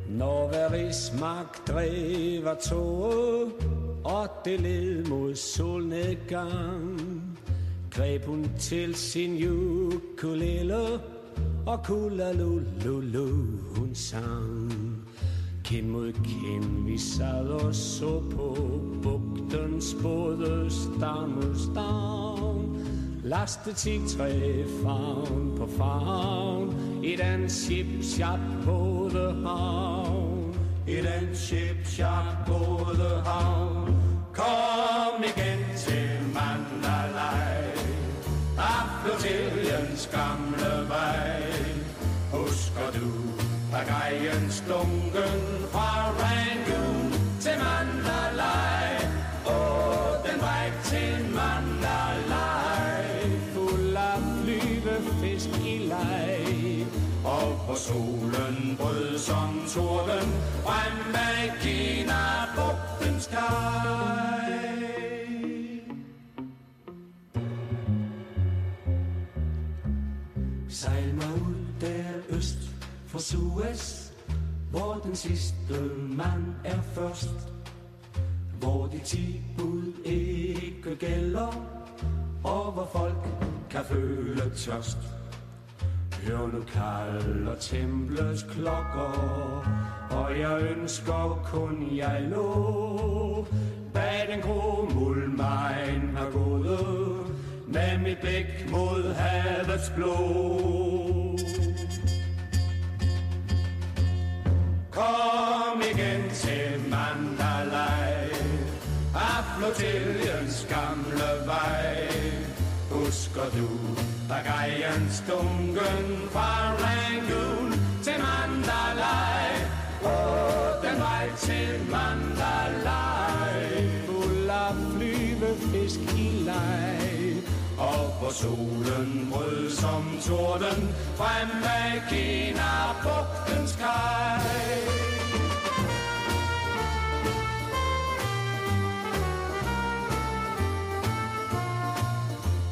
Når hver rigsmagt drev tog, og det led mod solnedgang, greb hun til sin ukulele, og kula lulu hun sang. Kind mod kind, vi sad og så på bugtens både stammestavn. Laste tig træ favn på favn, i den ship-shop både havn. I den ship-shop både havn. Kom igen til Mandalay, af gamle vej. Husker du pagajens lunken Suez, hvor den sidste mand er først. Hvor de ti bud ikke gælder, og hvor folk kan føle tørst. Hør nu kalder templets klokker, og jeg ønsker kun jeg lå. Bag den grå mulmejn har gået, med mit blik mod havets blå. Kom igen til Mandalay, af flotilliens gamle vej. Husker du bagajens dunken fra Rangoon til Mandalay? Åh, den vej til Mandalay, fuld af flyvefisk i. Og hvor solen rød som torden, frem med Kina bugtens kaj.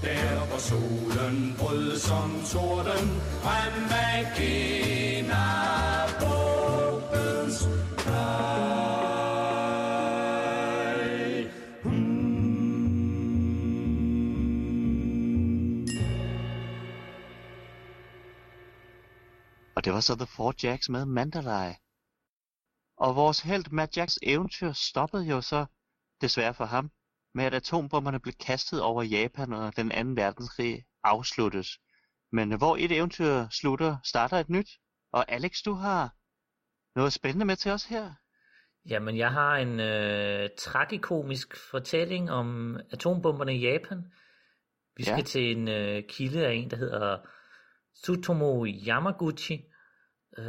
Der hvor solen brød som torden, frem af Kina Og det var så The Four Jacks med Mandalay. Og vores held Matt Jacks eventyr stoppede jo så, desværre for ham, med at atombomberne blev kastet over Japan og den anden verdenskrig afsluttes. Men hvor et eventyr slutter, starter et nyt. Og Alex, du har noget spændende med til os her. Jamen, jeg har en øh, tragikomisk fortælling om atombomberne i Japan. Vi skal Ja. til en øh, kilde af en, der hedder Tsutomu Yamaguchi, øh,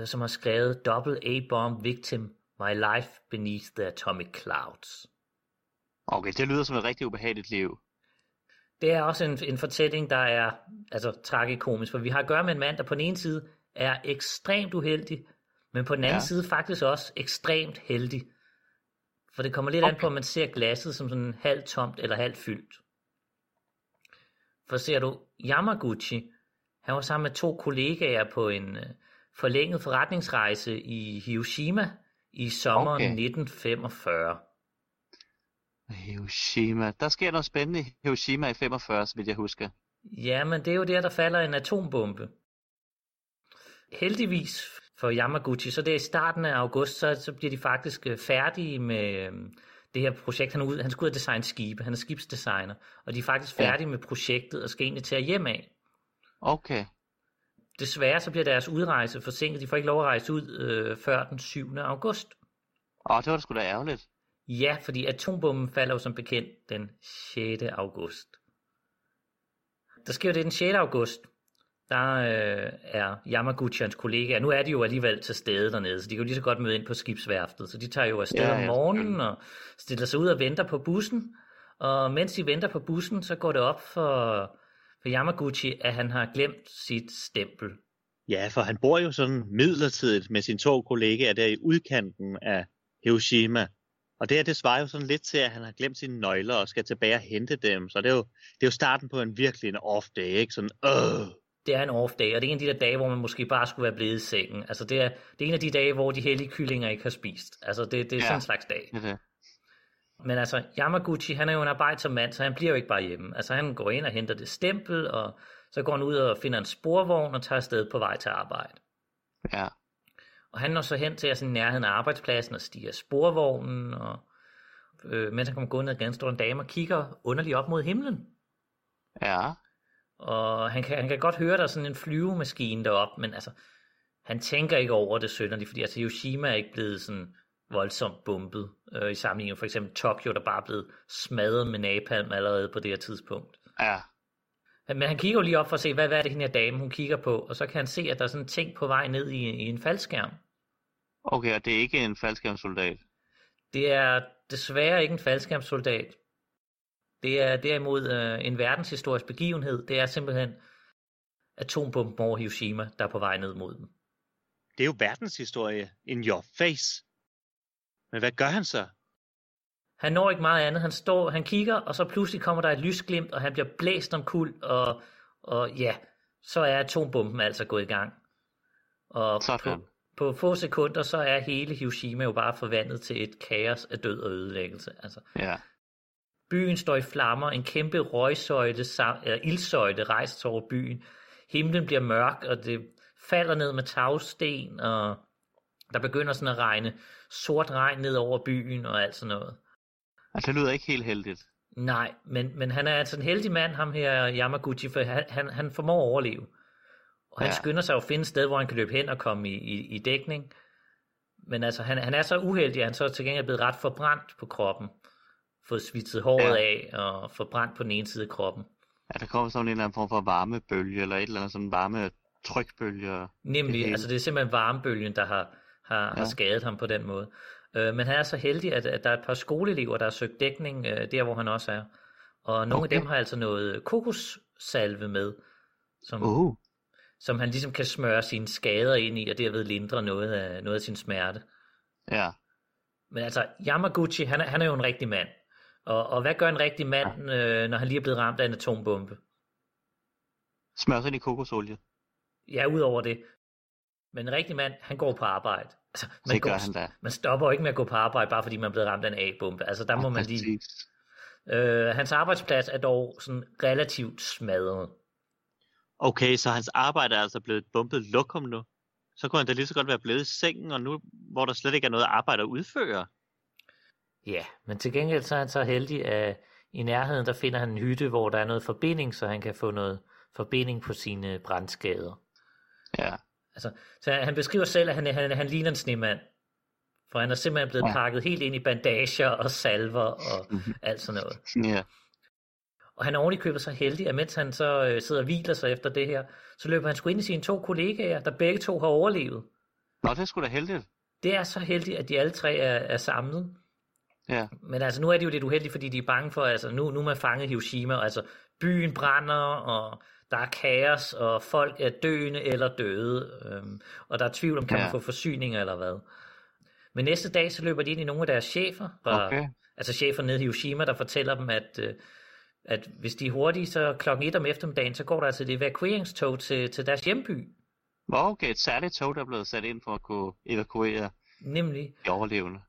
som har skrevet Double A-Bomb Victim, My Life Beneath the Atomic Clouds. Okay, det lyder som et rigtig ubehageligt liv. Det er også en, en fortælling, der er altså, tragikomisk, for vi har at gøre med en mand, der på den ene side er ekstremt uheldig, men på den anden Ja. side faktisk også ekstremt heldig. For det kommer lidt okay. an på, om man ser glasset som sådan halvt tomt eller halvt fyldt. For ser du Yamaguchi, han var sammen med to kollegaer på en øh, forlænget forretningsrejse i Hiroshima i sommeren Okay. 1945. Hiroshima. Der sker noget spændende i Hiroshima i 45, så vidt jeg husker. Ja, men det er jo der, der falder en atombombe. Heldigvis for Yamaguchi, så det er i starten af august, så, så bliver de faktisk øh, færdige med øh, det her projekt. Han, ude, han skal ud og designe skibe, han er skibsdesigner, og de er faktisk Ja. færdige med projektet og skal egentlig til at hjem af. Okay. Desværre så bliver deres udrejse forsinket, de får ikke lov at rejse ud øh, før den 7. august. Åh, det var da sgu da ærgerligt. Ja, fordi atombomben falder jo som bekendt den 6. august. Der sker jo det den 6. august. Der øh, er Yamaguchi og hans kollegaer. Nu er de jo alligevel til stede dernede, så de kan jo lige så godt møde ind på skibsværftet. Så de tager jo afsted Ja, ja, om morgenen og stiller sig ud og venter på bussen. Og mens de venter på bussen, så går det op for, for Yamaguchi, at han har glemt sit stempel. Ja, for han bor jo sådan midlertidigt med sine to kollegaer der i udkanten af Hiroshima. Og det her, det svarer jo sådan lidt til, at han har glemt sine nøgler og skal tilbage og hente dem. Så det er jo, det er jo starten på en virkelig en off day, ikke? Sådan, øh. Det er en off day, og det er en af de der dage, hvor man måske bare skulle være blevet i sengen. Altså det er, det er en af de dage, hvor de hellige kyllinger ikke har spist. Altså det, det er Ja. sådan en slags dag. Det det. Men altså, Yamaguchi, han er jo en arbejdsom så han bliver jo ikke bare hjemme. Altså, han går ind og henter det stempel, og så går han ud og finder en sporvogn og tager afsted på vej til arbejde. Ja. Og han når så hen til sin nærheden af arbejdspladsen og stiger sporvognen, og øh, mens han kommer gående ad står en dame og kigger underligt op mod himlen. Ja. Og han kan, han kan godt høre, der er sådan en flyvemaskine deroppe, men altså, han tænker ikke over det sønderligt, fordi altså Hiroshima er ikke blevet sådan voldsomt bumpet, øh, i sammenligning med for eksempel Tokyo, der bare er blevet smadret med napalm allerede på det her tidspunkt. Ja. Men han kigger jo lige op for at se, hvad, hvad er det, hende her dame, hun kigger på, og så kan han se, at der er sådan en ting på vej ned i, i en faldskærm. Okay, og det er ikke en faldskærmsoldat? Det er desværre ikke en faldskærmssoldat. Det er derimod øh, en verdenshistorisk begivenhed. Det er simpelthen atombomben over Hiroshima, der er på vej ned mod dem. Det er jo verdenshistorie in your face. Men hvad gør han så? Han når ikke meget andet. Han står, han kigger, og så pludselig kommer der et lysglimt, og han bliver blæst om kul, og, og ja, så er atombomben altså gået i gang. Og Sådan. på, på få sekunder, så er hele Hiroshima jo bare forvandlet til et kaos af død og ødelæggelse. Altså, Ja. Byen står i flammer, en kæmpe røgsøjle, eller ildsøjle rejser sig over byen. Himlen bliver mørk, og det falder ned med tagsten, og der begynder sådan at regne sort regn ned over byen og alt sådan noget. Altså, det lyder ikke helt heldigt. Nej, men, men han er altså en heldig mand, ham her Yamaguchi, for han, han, han formår at overleve. Og han Ja. skynder sig at finde et sted, hvor han kan løbe hen og komme i, i, i dækning. Men altså, han, han er så uheldig, at han så til gengæld er blevet ret forbrændt på kroppen. Fået svitset håret Ja. af og forbrændt på den ene side af kroppen. At der kommer sådan en eller anden form for varmebølge, eller et eller andet sådan varme trykbølge. Det Nemlig, hele. altså det er simpelthen varmebølgen, der har, har, ja. har Ja. skadet ham på den måde. Øh, men han er så heldig, at, at der er et par skoleelever, der har søgt dækning øh, der, hvor han også er. Og nogle Okay. af dem har altså noget kokossalve med, som, Uh, som han ligesom kan smøre sine skader ind i, og derved lindre noget af, noget af sin smerte. ja. Men altså, Yamaguchi, han er, han er jo en rigtig mand. Og, og hvad gør en rigtig mand, øh, når han lige er blevet ramt af en atombombe? Smør sig ind i kokosolie. Ja, ud over det. Men en rigtig mand, han går på arbejde. Altså, man, Det går, han da. man stopper ikke med at gå på arbejde, bare fordi man er blevet ramt af en A-bombe. Altså, der må man lige... Øh, hans arbejdsplads er dog sådan relativt smadret. Okay, så hans arbejde er altså blevet bumpet lokum nu. Så kunne han da lige så godt være blevet i sengen, og nu, hvor der slet ikke er noget arbejde at udføre. Ja, men til gengæld så er han så heldig, at i nærheden der finder han en hytte, hvor der er noget forbinding, så han kan få noget forbinding på sine brandskader. Ja. Altså, så han beskriver selv, at han, han, han ligner en snemand. For han er simpelthen blevet Ja. pakket helt ind i bandager og salver og Mhm. alt sådan noget. Ja. Og han er oven i købet så heldig, at mens han så øh, sidder og hviler sig efter det her, så løber han sgu ind i sine to kollegaer, der begge to har overlevet. Nå, det er sgu da heldigt. Det er så heldigt, at de alle tre er, er samlet. Ja. Men altså, nu er det jo lidt uheldigt, fordi de er bange for, altså nu, nu er man fanget Hiroshima, og altså byen brænder, og der er kaos, og folk er døende eller døde, øhm, og der er tvivl om, kan Ja. man få forsyninger eller hvad. Men næste dag, så løber de ind i nogle af deres chefer, fra, Okay. altså chefer nede i Hiroshima, der fortæller dem, at, øh, at hvis de er hurtige, så klokken 1 om eftermiddagen, så går der altså et evakueringstog til, til deres hjemby. Okay, et særligt tog, der er blevet sat ind for at kunne evakuere Nemlig de overlevende.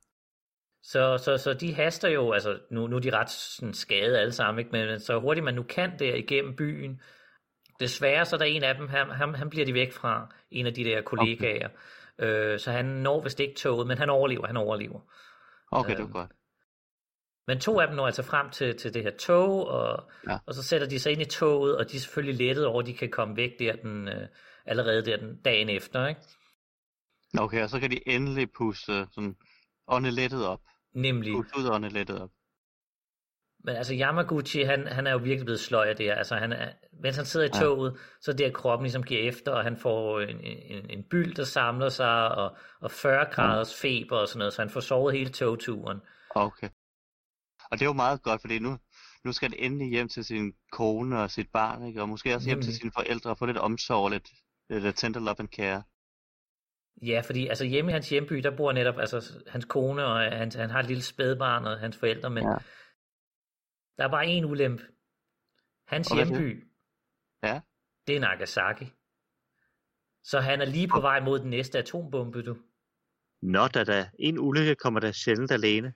Så, så, så de haster jo, altså nu, nu er de ret sådan, skade alle sammen, ikke? men så hurtigt man nu kan der igennem byen. Desværre så er der en af dem, ham, ham, han bliver de væk fra, en af de der kollegaer. Okay. Øh, så han når vist ikke toget, men han overlever, han overlever. Okay, det Øhm, var godt. Men to af dem når altså frem til, til det her tog, og, Ja. ja. og så sætter de sig ind i toget, og de er selvfølgelig lettet over, at de kan komme væk der den, øh, allerede der den dagen efter. Ikke? Okay, og så kan de endelig puste sådan åndelettet op. Nemlig. Puste ud åndelettet op. Men altså Yamaguchi, han, han er jo virkelig blevet sløj af det her. Altså, han er, mens han sidder i Ja. toget, så er det, at kroppen ligesom giver efter, og han får en, en, en byld, der samler sig, og, og 40 graders feber og sådan noget, så han får sovet hele togturen. Okay. Og det er jo meget godt, fordi nu, nu skal det endelig hjem til sin kone og sit barn, ikke? og måske også hjem til Nemlig. sine forældre og få lidt omsorg og lidt, lidt tender love and care. Ja, fordi altså hjemme i hans hjemby, der bor netop altså, hans kone, og han, han har et lille spædbarn og hans forældre, men Ja. Der er bare en ulempe. Hans det? hjemby, Ja. det er Nagasaki. Så han er lige på vej mod den næste atombombe, du. Nå, da da en ulykke kommer der sjældent alene.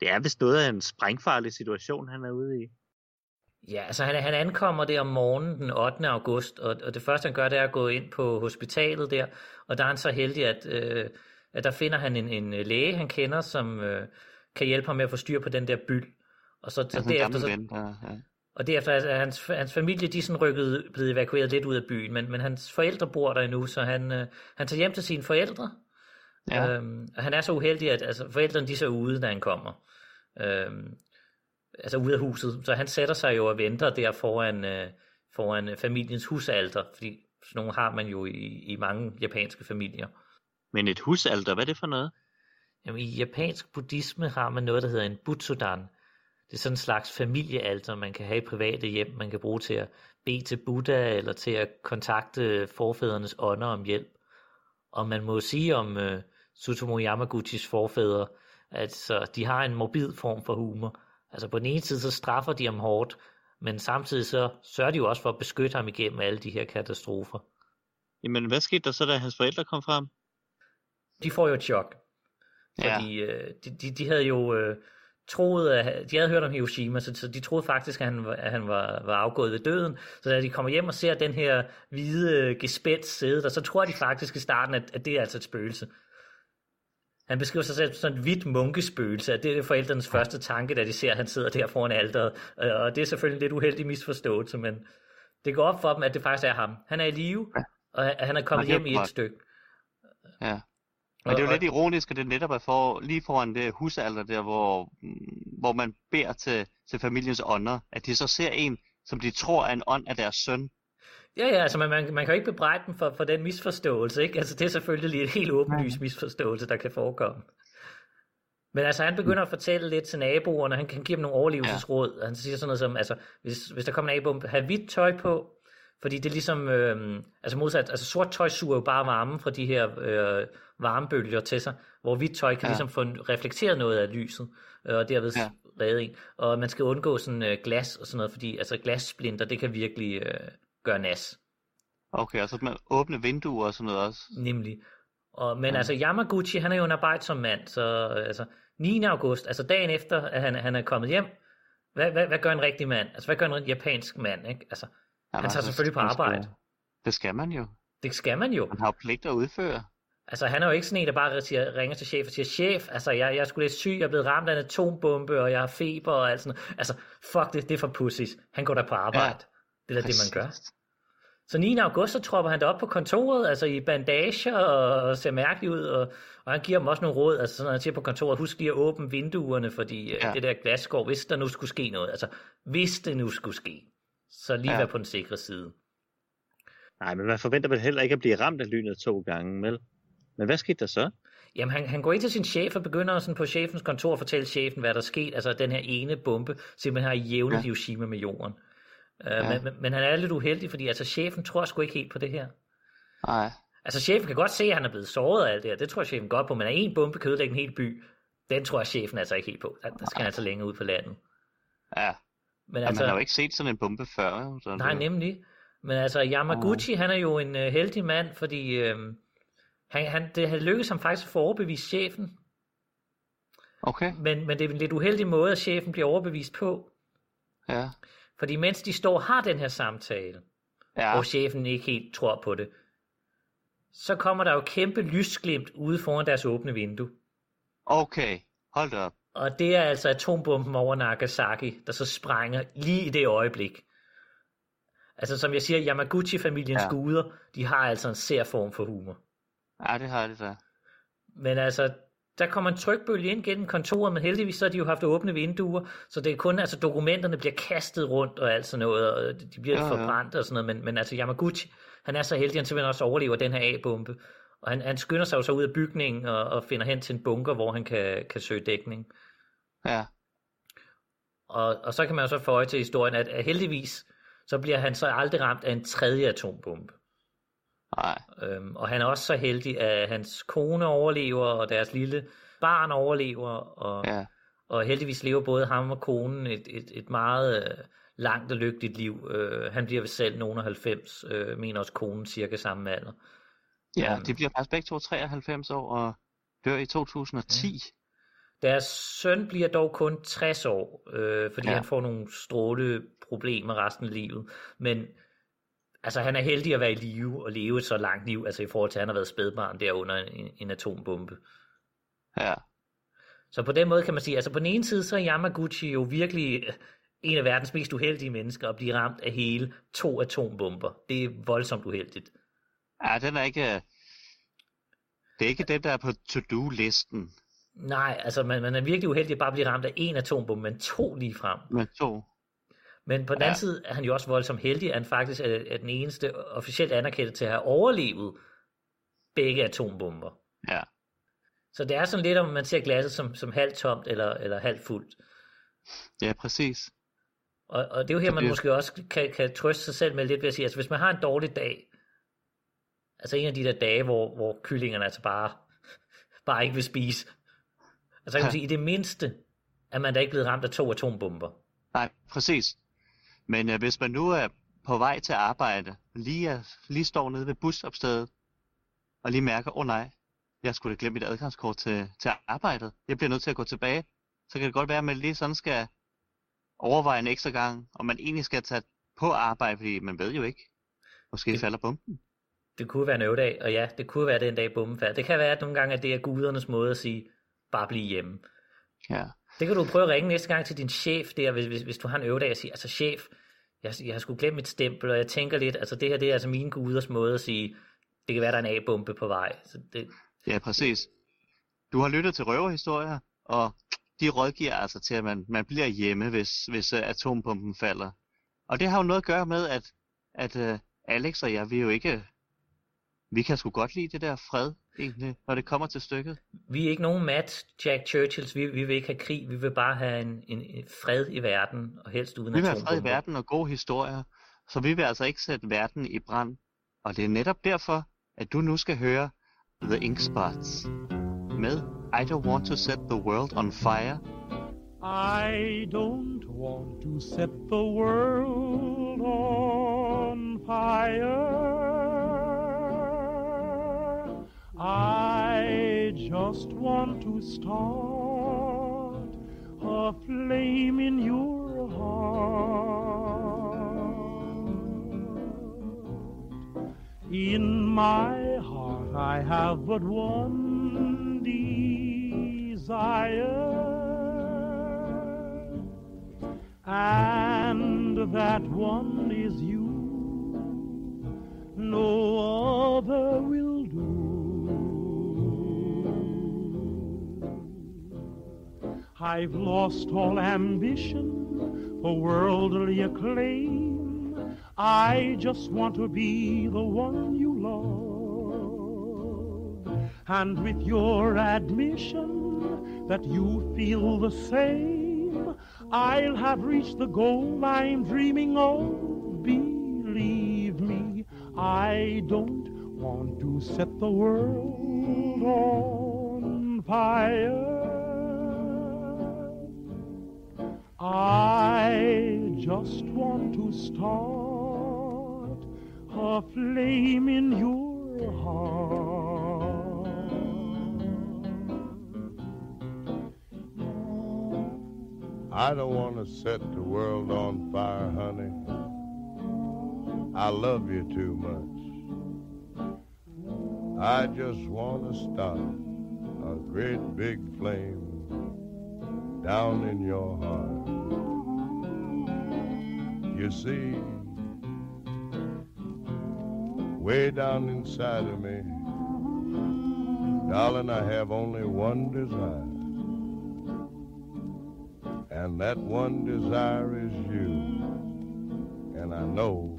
Det er vist noget af en sprængfarlig situation, han er ude i. Ja, altså han, han ankommer der om morgenen den 8. august, og, og det første han gør, det er at gå ind på hospitalet der, og der er han så heldig, at, øh, at der finder han en, en læge, han kender, som øh, kan hjælpe ham med at få styr på den der byld. Og så, så derefter, så, ven, der, ja. og derefter er hans, hans familie, de er sådan rykket, blevet evakueret lidt ud af byen, men, men hans forældre bor der endnu, så han, øh, han tager hjem til sine forældre. Ja. Øhm, og han er så uheldig, at altså, forældrene de er så ude, da han kommer. Øhm, altså ude af huset. Så han sætter sig jo og venter der foran, øh, foran familiens husalter, fordi sådan nogle har man jo i, i mange japanske familier. Men et husalter, hvad er det for noget? Jamen, I japansk buddhisme har man noget, der hedder en butsudan. Det er sådan en slags familiealter, man kan have i private hjem, man kan bruge til at bede til Buddha, eller til at kontakte forfædrenes ånder om hjælp. Og man må sige om uh, Tsutomu Yamaguchis forfædre, at så de har en morbid form for humor. Altså på den ene side, så straffer de ham hårdt, men samtidig så sørger de jo også for at beskytte ham igennem alle de her katastrofer. Jamen, hvad skete der så, da hans forældre kom frem? De får jo et chok. Ja. Fordi øh, de, de, de havde jo øh, troet, at, de havde hørt om Hiroshima, så, så de troede faktisk, at han, var- at han var, var afgået ved døden. Så da de kommer hjem og ser den her hvide øh, gespæt sidde der, så tror de faktisk i starten, at, at det er altså et spøgelse. Han beskriver sig selv som sådan et hvidt munkespøgelse, at det er forældrenes første tanke, da de ser, at han sidder der foran alteret. Øh, Og det er selvfølgelig en lidt uheldig misforståelse, men det går op for dem, at det faktisk er ham. Han er i live, og han- er kommet Og hjem i et stykke. Ja. Men det er jo lidt ironisk, at det netop er for, lige foran det husalter der, hvor, mm, hvor man beder til, til familiens ånder, at de så ser en, som de tror er en ånd af deres søn. Ja, ja, altså man, man, man kan jo ikke bebrejde dem for, for den misforståelse, ikke? Altså det er selvfølgelig en helt åbenlyst misforståelse, der kan forekomme. Men altså han begynder at fortælle lidt til naboerne, han kan give dem nogle overlevelsesråd, ja. han siger sådan noget som, altså hvis, hvis der kommer en nabo, have hvidt tøj på, fordi det er ligesom, øh, altså modsat, altså sort tøj suger jo bare varme fra de her øh, varmebølger til sig, hvor hvidt tøj kan ja. Ligesom få reflekteret noget af lyset, øh, og derved ja. Redde en. Og man skal undgå sådan øh, glas og sådan noget, fordi altså glassplinter, det kan virkelig øh, gøre nas. Okay, og så man åbne vinduer og sådan noget også. Nemlig. Og, men ja. Altså Yamaguchi, han er jo en arbejdsom mand, så altså 9. august, altså dagen efter, at han, han er kommet hjem, hvad, hvad, hvad gør en rigtig mand? Altså hvad gør en japansk mand, ikke? Altså, Jamen, Han tager selvfølgelig på skal- arbejde. Det skal man jo. det skal man jo. Man har jo pligt at udføre. Altså han er jo ikke sådan en, der bare siger, ringer til chef og siger, chef, altså jeg, jeg er sgu lidt syg, jeg er blevet ramt af en atombombe, og jeg har feber og alt sådan noget. Altså, fuck det, det er for pussies. Han går der på arbejde. Ja, det er da det, man gør. Så 9. august, så tropper han op på kontoret, altså i bandager og, og ser mærkelig ud, og, og han giver dem også nogle råd, altså sådan, han siger på kontoret, husk lige at åbne vinduerne, fordi ja. Ja. det der glas går, hvis der nu skulle ske noget, altså hvis det nu skulle ske, så lige ja. Være på den sikre side. Nej, men man forventer vel heller ikke at blive ramt af lynet to gange, vel? Men hvad skete der så? Jamen, han, han går ind til sin chef og begynder sådan på chefens kontor at fortælle chefen, hvad der er sket. Altså, den her ene bombe simpelthen har jævnet ja. Hiroshima med jorden. Uh, Ja. men, men, men han er lidt uheldig, fordi altså, chefen tror sgu ikke helt på det her. Nej. Altså, chefen kan godt se, at han er blevet såret af alt det her. Det tror chefen godt på, men at en bombe kan ødelægge en hel by, den tror jeg, chefen altså ikke helt på. Der, der skal han altså længere ud på landet. Ja, Men altså, man har jo ikke set sådan en bombe før. Så nej, det- nemlig. Men altså, Yamaguchi, han er jo en uh, heldig mand, fordi uh, han, han, det har lykkedes ham faktisk at få overbevist chefen. Okay, Men, men det er en lidt uheldig måde, at chefen bliver overbevist på. ja. Fordi mens de står og har den her samtale. Ja, og chefen ikke helt tror på det, så kommer der jo kæmpe lysglimt ude foran deres åbne vindue. okay. Hold da op. Og det er altså atombomben over Nagasaki, der så sprænger lige i det øjeblik. Altså som jeg siger, Yamaguchi-familiens ja. Guder, de har altså en sær form for humor. Ja, det har det da. Men altså, der kommer en trykbølge ind gennem kontoret, men heldigvis så har de jo haft åbne vinduer, så det er kun, altså dokumenterne bliver kastet rundt og alt sådan noget, og de bliver ja, Ja, ja. forbrændt og sådan noget, men, men altså Yamaguchi, han er så heldig, at han simpelthen også overlever den her A-bombe, og han, han skynder sig jo så ud af bygningen og, og finder hen til en bunker, hvor han kan, kan søge dækning. Ja, Og, og så kan man jo så få øje til historien, at, at heldigvis, så bliver han så aldrig ramt af en tredje atombombe. nej. Øhm, og han er også så heldig, at hans kone overlever, og deres lille barn overlever, og, Ja, og heldigvis lever både ham og konen et, et, et meget øh, langt og lykkeligt liv. Øh, han bliver selv nogen af 90, øh, mener også konen cirka samme alder. Ja de bliver faktisk begge to 93 år og dør i 2010. Deres søn bliver dog kun 60 år, øh, fordi Ja. han får nogle stråleproblemer resten af livet. Men altså, han er heldig at være i live og leve et så langt liv, altså i forhold til, at han har været spædbarn der under en, en atombombe. Ja. Så på den måde kan man sige, altså på den ene side, så er Yamaguchi jo virkelig øh, en af verdens mest uheldige mennesker at blive ramt af hele to atombomber. Det er voldsomt uheldigt. Ja, den er ikke... Det er ikke den, der er på to-do-listen. Nej, altså man, man er virkelig uheldig at bare blive ramt af en atombombe, men to lige frem. Men to. Men på den Ja. anden side er han jo også voldsomt heldig, at han faktisk er, er den eneste officielt anerkendte til at have overlevet begge atombomber. Ja. Så det er sådan lidt, om man ser glasset som, som halvt tomt eller, eller halvt fuldt. Ja, præcis. Og, og det er jo her, man Det- måske også kan, kan trøste sig selv med lidt ved at sige, altså hvis man har en dårlig dag, altså en af de der dage, hvor, hvor kyllingerne altså bare, *laughs* bare ikke vil spise, altså kan man sige, i det mindste, er man da ikke blevet ramt af to atombomber. Nej, præcis. Men øh, hvis man nu er på vej til arbejde, lige, er, lige står nede ved busopstedet, og lige mærker, åh oh, nej, jeg skulle da glemme mit adgangskort til, til arbejdet. Jeg bliver nødt til at gå tilbage. Så kan det godt være, at man lige sådan skal overveje en ekstra gang, om man egentlig skal tage på arbejde, fordi man ved jo ikke. Måske Det- falder bomben. Det kunne være en øvedag, og ja, det kunne være den dag bomben falder. Det kan være, at nogle gange at det er gudernes måde at sige, bare blive hjemme. Ja. Det kan du prøve at ringe næste gang til din chef der, hvis, hvis, hvis du har en øvedag og sige, altså chef, jeg, jeg har sgu glemt mit stempel, og jeg tænker lidt, altså det her det er altså mine guders måde at sige, det kan være, der er en A-bombe på vej. Så det, Ja, præcis. Du har lyttet til røverhistorier, og de rådgiver altså til, at man, man bliver hjemme, hvis, hvis uh, atombomben falder. Og det har jo noget at gøre med, at, at uh, Alex og jeg, vi er jo ikke... Vi kan sgu godt lide det der fred, egentlig, når det kommer til stykket. vi er ikke nogen Matt Jack Churchills, vi, vi vil ikke have krig, vi vil bare have en, en, en fred i verden, og helst uden Vi vil have fred i verden og gode historier, så vi vil altså ikke sætte verden i brand. Og det er netop derfor, at du nu skal høre The Ink Spots med I Don't Want to Set the World on Fire. I don't want to set the world on fire. I just want to start a flame in your heart. In my heart, I have but one desire, and that one is you. No other will I've lost all ambition for worldly acclaim. I just want to be the one you love. And with your admission that you feel the same, I'll have reached the goal I'm dreaming of. Believe me, I don't want to set the world on fire. I just want to start a flame in your heart. I don't want to set the world on fire, honey. I love you too much. I just want to start a great big flame down in your heart. You see, way down inside of me, darling, I have only one desire. And that one desire is you. And I know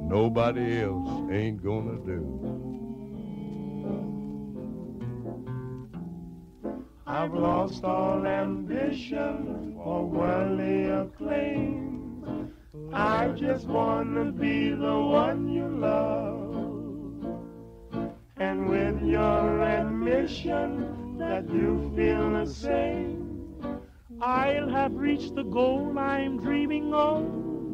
nobody else ain't gonna do. I've lost all ambition for worldly acclaim. I just wanna be the one you love. And with your admission that you feel the same, I'll have reached the goal I'm dreaming of.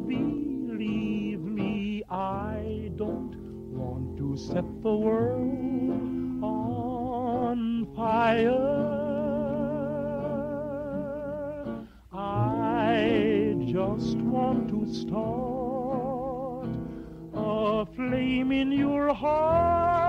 Believe me, I don't want to set the world on fire. Just want to start a flame in your heart.